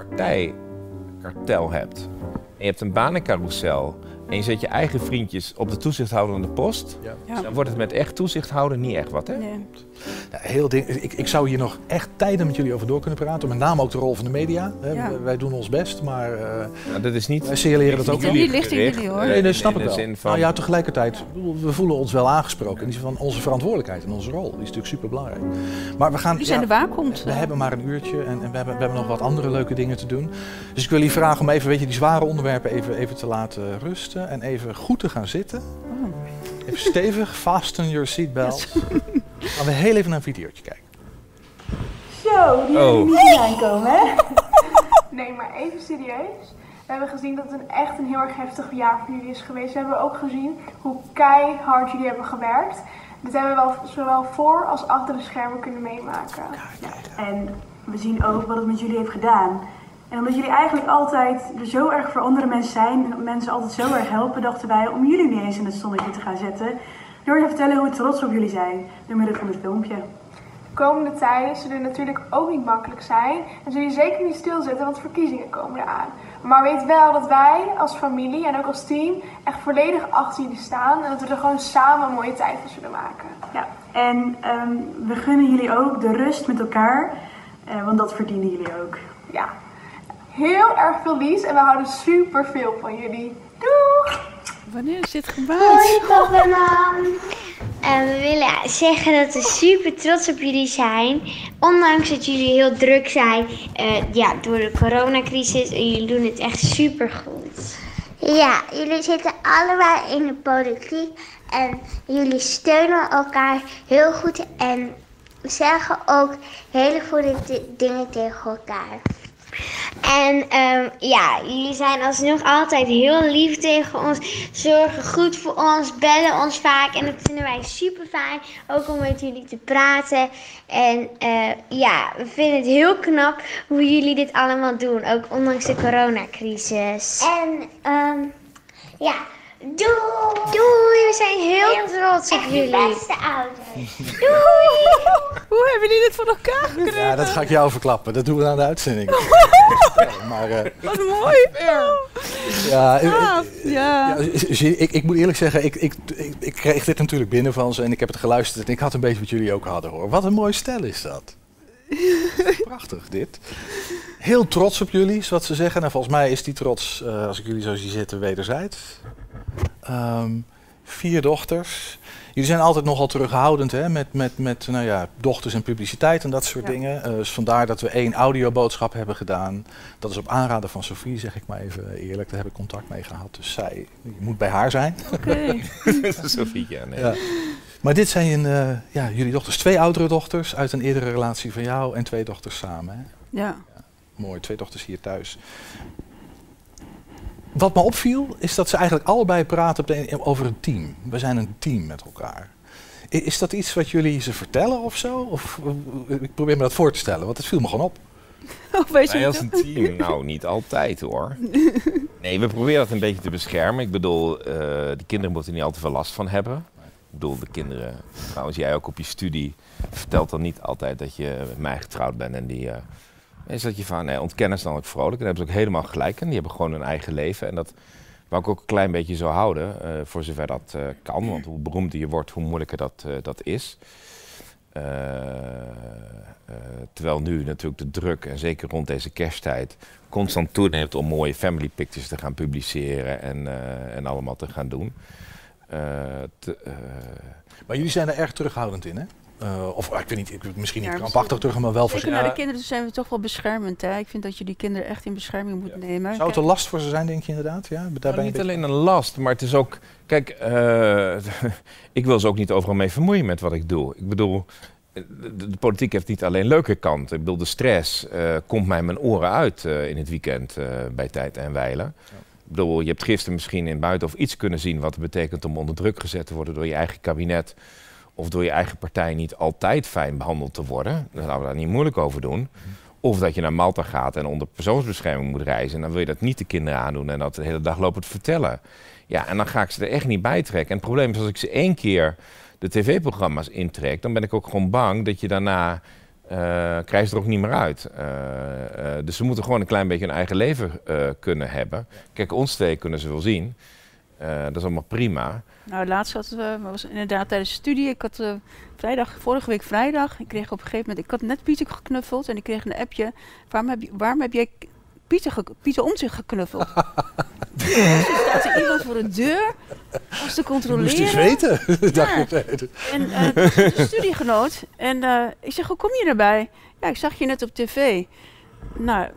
partijkartel hebt. en je hebt een banencarousel en je zet je eigen vriendjes op de toezichthoudende post, Ja. dan wordt het met echt toezichthouder niet echt wat, hè? Nee. Ja, heel ding, ik, ik zou hier nog echt tijden met jullie over door kunnen praten. Met name ook de rol van de media. Hè. Ja. Wij- Wij doen ons best, maar eh, Nou, dat is niet... wij signaleren dat ook niet wel. jullie ligt in jullie, hoor. Nee, dat snap in ik de wel. zin van- Nou ja, tegelijkertijd, ik bedoel, we voelen ons wel aangesproken. In die zin van onze verantwoordelijkheid en onze rol. Die is natuurlijk super belangrijk. Maar we gaan. Jullie zijn ja, de waakhond. We hebben maar een uurtje en, en we, hebben, we hebben nog wat andere leuke dingen te doen. Dus ik wil jullie vragen om even weet je, die zware onderwerpen even, even te laten rusten. En even goed te gaan zitten. Oh. Even stevig, fasten your seatbelt. Gaan we heel even naar een videootje kijken. Zo, die Oh. hebben niet aankomen, hè? Nee, maar even serieus. We hebben gezien dat het een echt een heel erg heftig jaar voor jullie is geweest. We hebben ook gezien hoe keihard jullie hebben gewerkt. Dit hebben we wel zowel voor als achter de schermen kunnen meemaken. En we zien ook wat het met jullie heeft gedaan. En omdat jullie eigenlijk altijd er zo erg voor andere mensen zijn en mensen altijd zo erg helpen, dachten wij om jullie niet eens in het zonnetje te gaan zetten. Door te vertellen hoe trots op jullie zijn, door middel van dit filmpje. De komende tijden zullen natuurlijk ook niet makkelijk zijn. En zul je zeker niet stilzitten, want verkiezingen komen eraan. Maar weet wel dat wij als familie en ook als team echt volledig achter jullie staan. En dat we er gewoon samen een mooie tijd van zullen maken. Ja, en ehm, we gunnen jullie ook de rust met elkaar, eh, want dat verdienen jullie ook. Ja, heel erg veel lies en we houden super veel van jullie. Doeg! Wanneer is dit Hoi gebouwd? pap en mam. En we willen zeggen dat we super trots op jullie zijn. Ondanks dat jullie heel druk zijn eh, ja, door de coronacrisis. En jullie doen het echt super goed. Ja, jullie zitten allebei in de politiek en jullie steunen elkaar heel goed en zeggen ook hele goede di- dingen tegen elkaar. En ehm, ja, jullie zijn alsnog altijd heel lief tegen ons. Zorgen goed voor ons, bellen ons vaak. En dat vinden wij super fijn. Ook om met jullie te praten. En eh, ja, we vinden het heel knap hoe jullie dit allemaal doen. Ook ondanks de coronacrisis. En ehm ja, doei! Doei, we zijn heel trots op Echt de jullie. beste ouders. Doei! Hoe hebben jullie dit voor elkaar gekregen? Ja, dat ga ik jou verklappen. Dat doen we aan de uitzending. maar eh, Wat mooi. ja, eh, Gaaf, ja. Ja, ik, ik moet eerlijk zeggen, ik, ik, ik, ik kreeg dit natuurlijk binnen van ze en ik heb het geluisterd en ik had een beetje wat jullie ook hadden hoor. Wat een mooi stel is dat. Prachtig dit. Heel trots op jullie, is wat ze zeggen. En volgens mij is die trots, eh, als ik jullie zo zie zitten, wederzijds. Ehm, vier dochters. Jullie zijn altijd nogal terughoudend hè, met, met, met nou ja, dochters en publiciteit en dat soort Ja. dingen. Eh, dus vandaar dat we één audioboodschap hebben gedaan. Dat is op aanraden van Sophie, zeg ik maar even eerlijk. Daar heb ik contact mee gehad. Dus zij, je moet bij haar zijn. Oké. Sophie, ja, nee. Ja. Maar dit zijn eh, ja, jullie dochters, twee oudere dochters uit een eerdere relatie van jou en twee dochters samen. Hè? Ja. Mooi, twee dochters hier thuis. Wat me opviel is dat ze eigenlijk allebei praten over een team. We zijn een team met elkaar. Is dat iets wat jullie ze vertellen of zo? Of, eh, ik probeer me dat voor te stellen, want het viel me gewoon op. Oh, weet je Wij als een team, nou niet altijd hoor. Nee, we proberen dat een beetje te beschermen. Ik bedoel, eh de kinderen moeten er niet al te veel last van hebben. Ik bedoel, de kinderen, trouwens jij ook op je studie, vertelt dan niet altijd dat je met mij getrouwd bent. En die eh, is dat je van, nee, ontkennen ze dan ook vrolijk. En daar hebben ze ook helemaal gelijk in. Die hebben gewoon hun eigen leven. En dat wou ik ook een klein beetje zo houden, eh, voor zover dat eh, kan. Want hoe beroemder je wordt, hoe moeilijker dat, eh, dat is. Terwijl nu natuurlijk de druk, en zeker rond deze kersttijd, constant toeneemt om mooie family pictures te gaan publiceren en, en allemaal te gaan doen. Maar jullie zijn er erg terughoudend in, hè? Eh, of ik weet niet, ik, misschien niet Ja, krampachtig terug, maar wel voor naar de kinderen zijn we toch wel beschermend. Hè? Ik vind dat je die kinderen echt in bescherming moet nemen. Zou het een last voor ze zijn, denk je inderdaad? Ja, daar ben Nou, niet een alleen een last, maar het is ook. Kijk, eh, ik wil ze ook niet overal mee vermoeien met wat ik doe. Ik bedoel, de, de politiek heeft niet alleen leuke kanten. Ik bedoel, de stress eh, komt mij mijn oren uit eh, in het weekend eh, bij Tijd en Weilen. Ik bedoel, je hebt gisteren misschien in buiten of iets kunnen zien wat het betekent om onder druk gezet te worden door je eigen kabinet. Of door je eigen partij niet altijd fijn behandeld te worden. Dan laten we daar niet moeilijk over doen. Of dat je naar Malta gaat en onder persoonsbescherming moet reizen. En dan wil je dat niet de kinderen aandoen en dat de hele dag lopen te vertellen. Ja, en dan ga ik ze er echt niet bij trekken. En het probleem is als ik ze één keer de tv-programma's intrek, dan ben ik ook gewoon bang dat je daarna eh, krijgen ze er ook niet meer uit. Eh, eh, dus ze moeten gewoon een klein beetje hun eigen leven kunnen hebben. Kijk, ons twee kunnen ze wel zien. Dat is allemaal prima. Nou, laatst had, eh, was inderdaad tijdens de studie. Ik had eh, vrijdag, vorige week vrijdag, ik kreeg op een gegeven moment, ik had net Pieter geknuffeld en ik kreeg een appje. Waarom heb, je, waarom heb jij Pieter, Pieter om zich geknuffeld? dus er staat er iemand voor de deur om te controleren. Moest eens weten. Ja. En eh, de studiegenoot. En eh, ik zeg, hoe kom je erbij? Ja, ik zag je net op tv. Nou,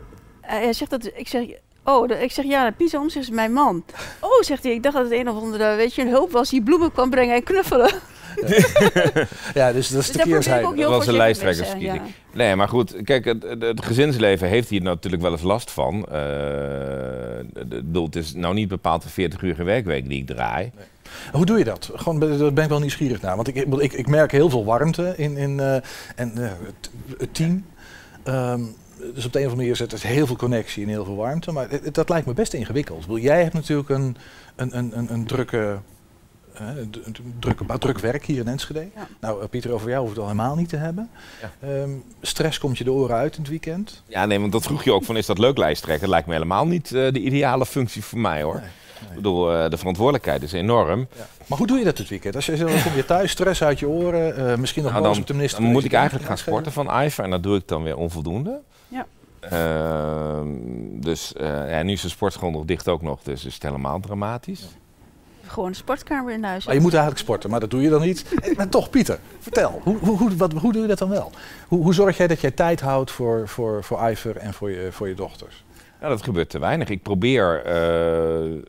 hij zegt dat, ik zeg, oh, de- ik zeg, ja, Pieter Omtzigt is mijn man. Oh, zegt hij, ik dacht dat het een of andere, weet je, een hulp was die bloemen kwam brengen en knuffelen. Ja, dus dat is Dus de keerzijde. heel Dat was een lijsttrekkersverkiezing. Nee, maar goed, kijk, het, het, het gezinsleven heeft hier natuurlijk wel eens last van. Eh, de- de- bedoel, het is nou niet bepaald een 40 uur werkweek die ik draai. Hoe doe je dat? Gewoon, ben- daar ben ik wel nieuwsgierig naar. Want ik, ik, merk heel veel warmte in, in eh, en, eh, het, het team. Ehm, dus op de een of andere manier zit er heel veel connectie en heel veel warmte. Maar het- dat lijkt me best ingewikkeld. Ik bedoel, jij hebt natuurlijk een, een, een, een, een drukke, eh, d- een drukke, ba- druk werk hier in Enschede. Nou, eh, Pieter, over jou hoeft het al helemaal niet te hebben. Ehm, stress komt je de oren uit in het weekend. Ja, nee, want dat vroeg je ook van, is dat leuk lijsttrekken? Dat lijkt me helemaal niet eh, de ideale functie voor mij, hoor. Ik bedoel, eh, de verantwoordelijkheid is enorm. Maar hoe doe je dat het weekend? Als je zo, dan kom je thuis, stress uit je oren, eh, misschien nog Nou, boos dan, op de minister. dan moet ik eigenlijk gaan sporten van IJver en dat doe ik dan weer onvoldoende. Ja. Ehm, dus eh, ja, nu is de sportschool nog dicht ook nog, dus is het helemaal dramatisch. Gewoon een sportkamer in huis. Maar je moet eigenlijk sporten, maar dat doe je dan niet. Maar toch, Pieter, vertel. Hoe, hoe, hoe, wat, hoe doe je dat dan wel? Hoe, hoe zorg jij dat jij tijd houdt voor, voor, voor Iver en voor je, voor je dochters? Ja, dat gebeurt te weinig. Ik probeer eh, eh,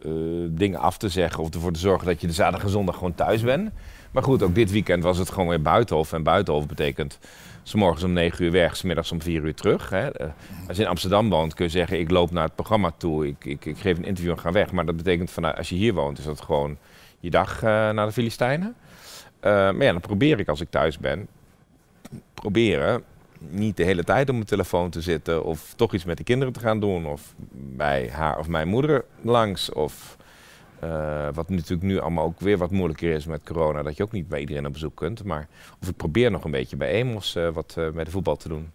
dingen af te zeggen of ervoor te zorgen dat je de zaterdag en zondag gewoon thuis bent. Maar goed, ook dit weekend was het gewoon weer buitenhof. En buitenhof betekent s morgens om 9 uur weg, s middags om 4 uur terug. Hè. Eh, als je in Amsterdam woont kun je zeggen, ik loop naar het programma toe, ik, ik, ik geef een interview en ga weg. Maar dat betekent, vanuit, als je hier woont, is dat gewoon je dag eh, naar de Filistijnen. Eh, maar ja, dan probeer ik als ik thuis ben, proberen niet de hele tijd op mijn telefoon te zitten of toch iets met de kinderen te gaan doen of bij haar of mijn moeder langs of eh, wat natuurlijk nu allemaal ook weer wat moeilijker is met corona, dat je ook niet bij iedereen op bezoek kunt. Maar of ik probeer nog een beetje bij Emos eh, wat eh, met de voetbal te doen.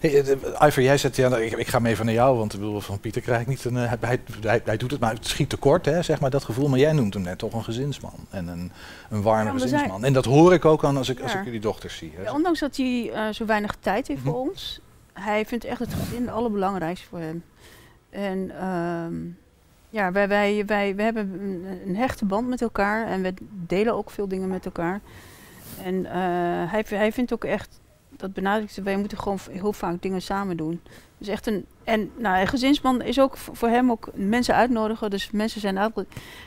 Hey, Iver, jij zegt, ja, ik, ik ga mee even naar jou, want ik bedoel, van Pieter krijg ik niet een... hij, hij, hij doet het, maar het schiet tekort, hè, zeg maar, dat gevoel. Maar jij noemt hem net toch een gezinsman en een, een warme Ja, gezinsman. En dat hoor ik ook aan als ik, als ik jullie dochters zie. Hè. Ja, ondanks dat hij eh, zo weinig tijd heeft voor Mhm. ons, hij vindt echt het gezin het allerbelangrijkste voor hem. En ehm, ja, wij, wij, wij, we hebben een, een hechte band met elkaar en we delen ook veel dingen met elkaar. En eh, hij, hij vindt ook echt, dat benadrukt wij moeten gewoon heel vaak dingen samen doen. Dus echt een, en nou, een gezinsman is ook voor hem ook mensen uitnodigen. Dus mensen zijn altijd,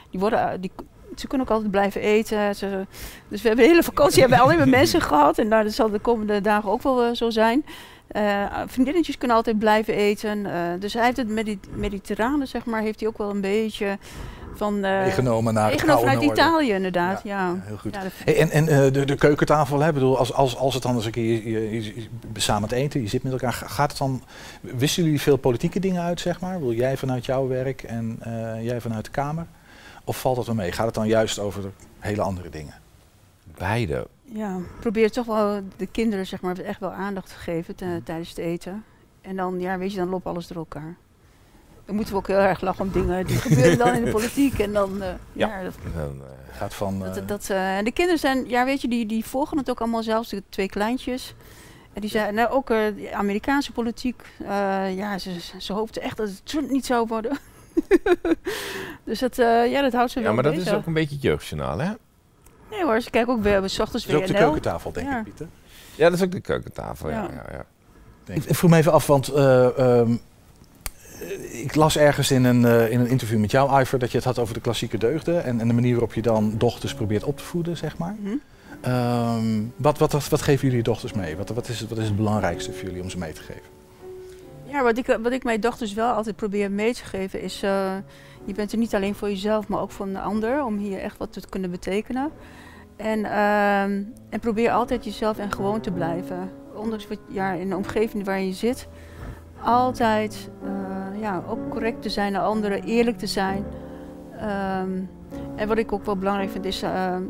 die worden, die, ze kunnen ook altijd blijven eten. Ze, dus we hebben de hele vakantie hebben we alleen maar mensen gehad. En nou, dat zal de komende dagen ook wel eh, zo zijn. Eh, vriendinnetjes kunnen altijd blijven eten. Eh, dus hij heeft het medi mediterrane, zeg maar, heeft hij ook wel een beetje van... eh, Meegenomen naar het vanuit Noorden. Italië, inderdaad. Ja, Heel goed. Ja, dat- Hey, en en eh, de, de keukentafel, hè, bedoel, als, als, als het dan eens een keer je, je- je- je- samen het eten, je zit met elkaar, ga- gaat het dan, wisselen jullie veel politieke dingen uit, zeg maar? Wil jij vanuit jouw werk en eh, jij vanuit de Kamer? Of valt dat wel mee? Gaat het dan juist over hele andere dingen? Beide. Ja, probeer toch wel de kinderen zeg maar, echt wel aandacht te geven Mm. te- tijdens het eten. En dan, ja, weet je, dan loopt alles door elkaar. Dan moeten we ook heel erg lachen om dingen die gebeuren dan in de politiek. En dan, eh, ja, dat, Dan, eh, Gaat van... dat, dat, eh, en de kinderen zijn, ja, weet je, die, die volgen het ook allemaal zelfs, de twee kleintjes. En die zijn, nou, ook de Amerikaanse politiek, ja, ze, ze hoopten echt dat het Trump niet zou worden. dus dat, ja, dat houdt ze wel ja, maar dat bezig. is ook een beetje het jeugdjournaal, hè? Nee hoor, ze kijken ook weer, s ochtends Dat is ook de keukentafel, denk Ja. ik, Pieter. Ja, dat is ook de keukentafel, ja. Ja. ja, ja. Ik, ik vroeg me even af, want eh, ehm, eh, ik las ergens in een, eh, in een interview met jou, Iver, dat je het had over de klassieke deugden en, en de manier waarop je dan dochters probeert op te voeden, zeg maar. Ehm, wat, wat, wat, wat geven jullie je dochters mee? Wat, wat, is het, wat is het belangrijkste voor jullie om ze mee te geven? Ja, wat ik, wat ik mijn dochters wel altijd probeer mee te geven is... eh, je bent er niet alleen voor jezelf, maar ook voor een ander. Om hier echt wat te kunnen betekenen. En, ehm, en probeer altijd jezelf en gewoon te blijven. Ondanks wat, ja, in de omgeving waar je zit. Altijd eh, ja, ook correct te zijn naar anderen, eerlijk te zijn. Ehm, en wat ik ook wel belangrijk vind is... ehm,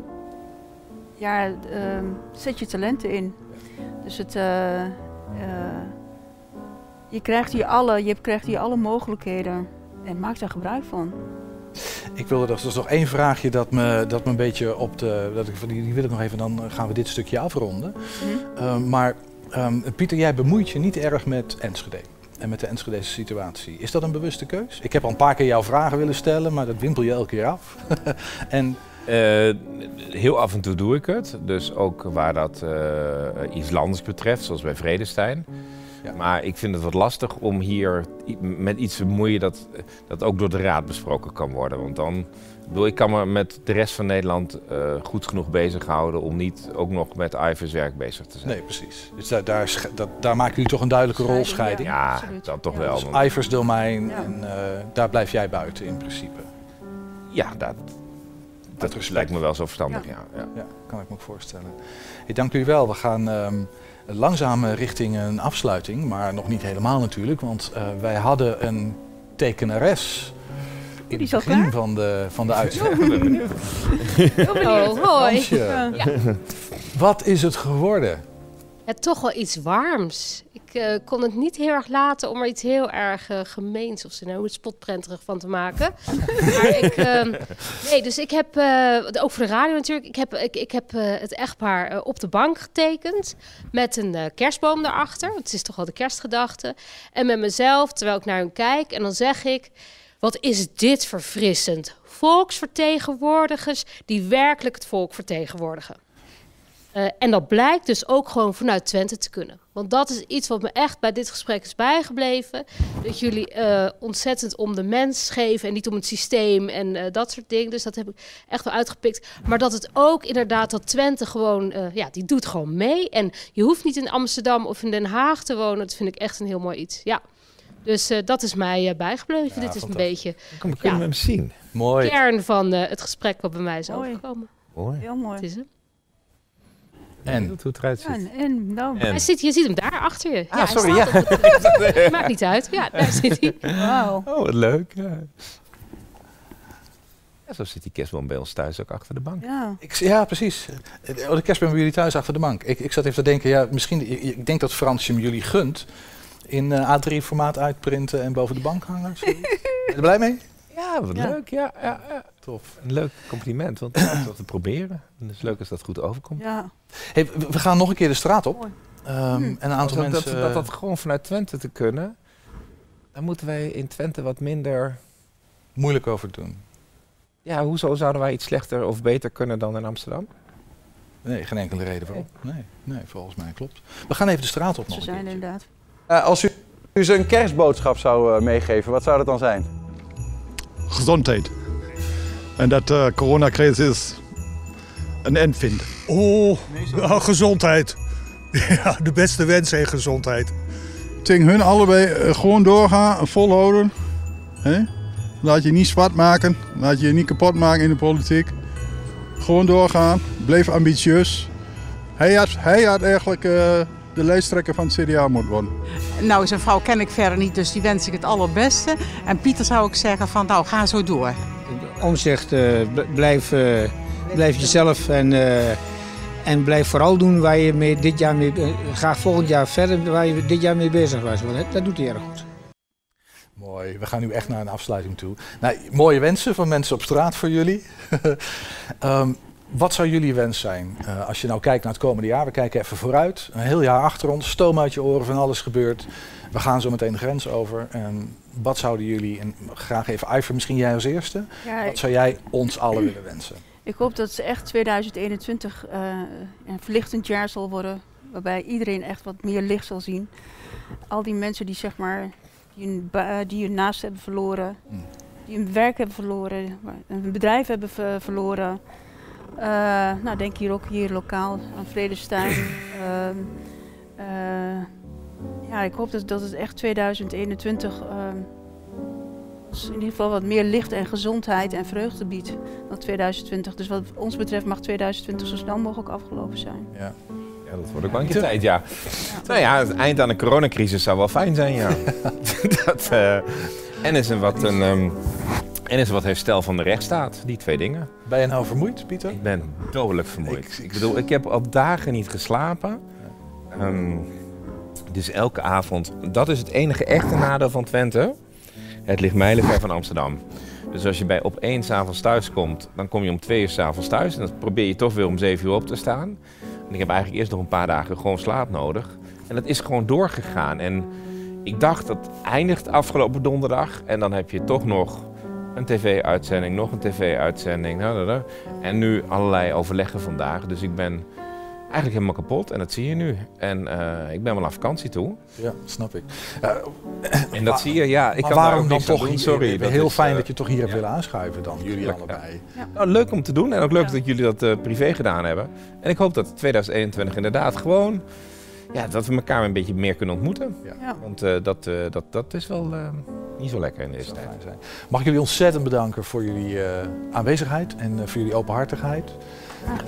ja, zet je talenten in. Dus het, eh, eh, je, krijgt hier alle, je krijgt hier alle mogelijkheden en maak daar gebruik van. Ik wilde er dus nog één vraagje dat me, dat me een beetje op de. Dat ik, van die, die wil ik nog even, dan gaan we dit stukje afronden. Uh, maar ehm, Pieter, jij bemoeit je niet erg met Enschede en met de Enschedese situatie. Is dat een bewuste keus? Ik heb al een paar keer jouw vragen willen stellen, maar dat wimpel je elke keer af. en Uh, heel af en toe doe ik het. Dus ook waar dat uh, iets landers betreft, zoals bij Vredestein. Ja. Maar ik vind het wat lastig om hier met iets te bemoeien dat, dat ook door de raad besproken kan worden. Want dan, bedoel, ik kan me met de rest van Nederland uh, goed genoeg bezighouden om niet ook nog met Ivers werk bezig te zijn. Nee, precies. Dus daar, daar, dat, daar maken jullie toch een duidelijke rolscheiding? Ja, ja dat toch ja, wel. Dus Ivers domein en uh, daar blijf jij buiten in principe. Ja, dat, dat lijkt me wel zo verstandig, ja. Ja, ja. kan ik me ook voorstellen. Hey, dank jullie wel. We gaan um, langzaam richting een afsluiting, maar nog niet helemaal natuurlijk. Want uh, wij hadden een tekenares in het begin van de, van de uitzending. Oh, hoi. Ja. Wat is het geworden? Ja, toch wel iets warms. Ik uh, kon het niet heel erg laten om er iets heel erg uh, gemeens of zo nou spotprenterig van te maken. maar ik, uh, nee, dus ik heb, uh, ook voor de radio natuurlijk, ik heb, ik, ik heb het echtpaar op de bank getekend met een kerstboom daarachter. Het is toch wel de kerstgedachte. En met mezelf, terwijl ik naar hun kijk en dan zeg ik, wat is dit verfrissend. Volksvertegenwoordigers die werkelijk het volk vertegenwoordigen. Uh, en dat blijkt dus ook gewoon vanuit Twente te kunnen. Want dat is iets wat me echt bij dit gesprek is bijgebleven. Dat jullie uh, ontzettend om de mens geven en niet om het systeem en uh, dat soort dingen. Dus dat heb ik echt wel uitgepikt. Maar dat het ook inderdaad dat Twente gewoon, ja, die doet gewoon mee. En je hoeft niet in Amsterdam of in Den Haag te wonen. Dat vind ik echt een heel mooi iets. Ja. Dus dat is mij bijgebleven. Ja, dit is een beetje Kom, kunnen ja, we hem zien? Mooi. de kern van het gesprek wat bij mij is Mooi. overkomen. Mooi. Heel mooi. Het is hem. En hoe het eruit ziet. Ja, en, en, nou. Hij zit, je ziet hem daar achter je. Ah, ja, sorry, ja. het- Maakt niet uit. Ja, daar zit hij. Wauw. Oh, wat leuk. Ja. Ja, zo zit die kerstboom bij ons thuis ook achter de bank. Ja. Ik, ja, precies. Oh, de kerstboom bij jullie thuis achter de bank. Ik, ik zat even te denken, ja, misschien, ik, denk dat Frans hem jullie gunt. In eh, A3-formaat uitprinten en boven de bank hangen. Zo. Ben je er blij mee? Ja, wat Ja. leuk. Ja, ja, ja. Tof. Een leuk compliment, want het is wat te proberen. En het is leuk als dat goed overkomt. Ja. Hey, we, gaan nog een keer de straat op. Ehm, En een aantal dat, mensen... dat, dat dat gewoon vanuit Twente te kunnen, dan moeten wij in Twente wat minder... moeilijk over doen. Ja, hoezo zouden wij iets slechter of beter kunnen dan in Amsterdam? Nee, geen enkele reden voor. Nee, nee, volgens mij klopt. We gaan even de straat op nog Ze een zijn inderdaad. Eh, als u, u ze een kerstboodschap zou eh, meegeven, wat zou dat dan zijn? Gezondheid. En dat de coronacrisis een eind vindt. Oh, ja, gezondheid. Ja, de beste wensen en gezondheid. Tegen hun allebei eh, gewoon doorgaan en volhouden. Hè? Laat je niet zwart maken. Laat je je niet kapot maken in de politiek. Gewoon doorgaan. Blijf ambitieus. Hij had, hij had eigenlijk eh, de lijsttrekker van het CDA moeten worden. Nou, zijn vrouw ken ik verder niet, dus die wens ik het allerbeste. En Pieter zou ik zeggen van, nou, ga zo door. Omzicht, eh, blijf, eh, blijf jezelf en, eh, en blijf vooral doen waar je mee dit jaar mee, ga volgend jaar verder waar je dit jaar mee bezig was. Want dat- dat doet hij erg goed. Mooi, we gaan nu echt naar een afsluiting toe. Nou, mooie wensen van mensen op straat voor jullie. Ehm, wat zou jullie wens zijn als je nou kijkt naar het komende jaar? We kijken even vooruit, een heel jaar achter ons, stoom uit je oren, van alles gebeurt. We gaan zo meteen de grens over. En wat zouden jullie, en graag even Iver, misschien jij als eerste. Ja, wat zou jij ons allen willen wensen? Ik hoop dat het echt 2021 eh, een verlichtend jaar zal worden. Waarbij iedereen echt wat meer licht zal zien. Al die mensen die zeg maar die hun, die hun naast hebben verloren. Die hun werk hebben verloren. Een bedrijf hebben ver- verloren. Eh, nou, denk hier ook hier lokaal aan Vredestein. Ehm, eh, ja, ik hoop dat, dat het echt 2021 ehm, ons in ieder geval wat meer licht en gezondheid en vreugde biedt dan 2020. Dus wat ons betreft mag 2020 zo snel mogelijk afgelopen zijn. Ja. Ja, dat wordt ook wel een keer tijd, ja. Nou ja, het eind aan de coronacrisis zou wel fijn zijn, ja. dat, eh, en is een wat een... ehm, En is wat herstel van de rechtsstaat. Die twee dingen. Ben je nou vermoeid, Pieter? Ik ben dodelijk vermoeid. Ik, bedoel, ik heb al dagen niet geslapen. Ehm, dus elke avond. Dat is het enige echte nadeel van Twente. Het ligt mijlenver van Amsterdam. Dus als je bij op één s'avonds thuis komt, dan kom je om twee uur s'avonds thuis. En dan probeer je toch weer om zeven uur op te staan. En ik heb eigenlijk eerst nog een paar dagen gewoon slaap nodig. En dat is gewoon doorgegaan. En ik dacht dat eindigt afgelopen donderdag. En dan heb je toch nog een tv-uitzending, nog een tv-uitzending. nou, nou, nou. En nu allerlei overleggen vandaag. Dus ik ben eigenlijk helemaal kapot. En dat zie je nu. En eh, ik ben wel aan vakantie toe. Ja, snap ik. en dat zie je, ja. Ik maar kan waarom dan toch hier? Sorry. dat Heel is, fijn eh, dat je toch hier hebt willen aanschuiven dan, jullie allebei. Nou, leuk om te doen en ook leuk dat jullie dat eh, privé gedaan hebben. En ik hoop dat 2021 inderdaad gewoon... Ja, dat we elkaar een beetje meer kunnen ontmoeten. Ja. Want eh, dat, eh, dat, dat is wel eh, niet zo lekker in deze tijd. Mag ik jullie ontzettend bedanken voor jullie eh, aanwezigheid en eh, voor jullie openhartigheid.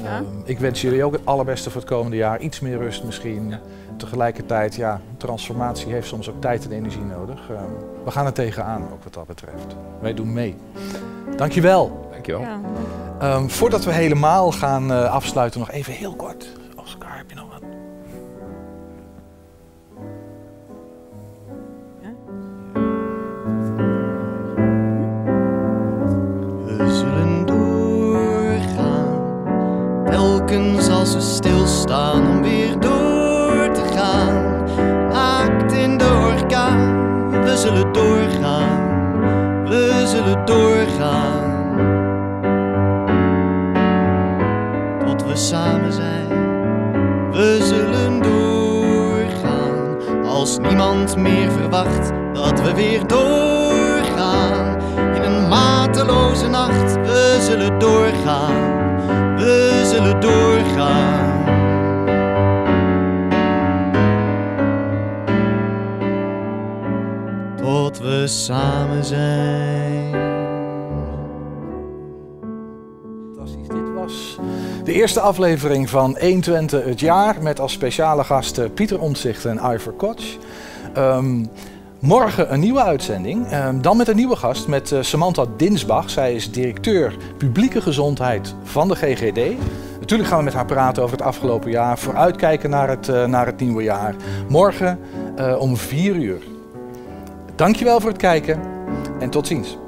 Ehm, ik wens jullie ook het allerbeste voor het komende jaar. Iets meer rust misschien. Tegelijkertijd, ja, transformatie heeft soms ook tijd en energie nodig. Ehm, we gaan er tegenaan, ook wat dat betreft. Wij doen mee. Dankjewel. Dankjewel. Ja. Ehm, voordat we helemaal gaan eh, afsluiten, nog even heel kort. Als we stilstaan om weer door te gaan. Naakt in de orkaan, we zullen doorgaan, we zullen doorgaan. Tot we samen zijn, we zullen doorgaan. Als niemand meer verwacht dat we weer doorgaan. In een mateloze nacht, we zullen doorgaan, we doorgaan. Tot we samen zijn. Dit was de eerste aflevering van 120 het jaar met als speciale gasten Pieter Omtzigt en Ivor Koch. Ehm, morgen een nieuwe uitzending, ehm, dan met een nieuwe gast met eh, Samantha Dinsbach. Zij is directeur publieke gezondheid van de GGD. Natuurlijk gaan we met haar praten over het afgelopen jaar, vooruitkijken naar het, eh, naar het nieuwe jaar. Morgen eh, om 4 uur. Dankjewel voor het kijken en tot ziens.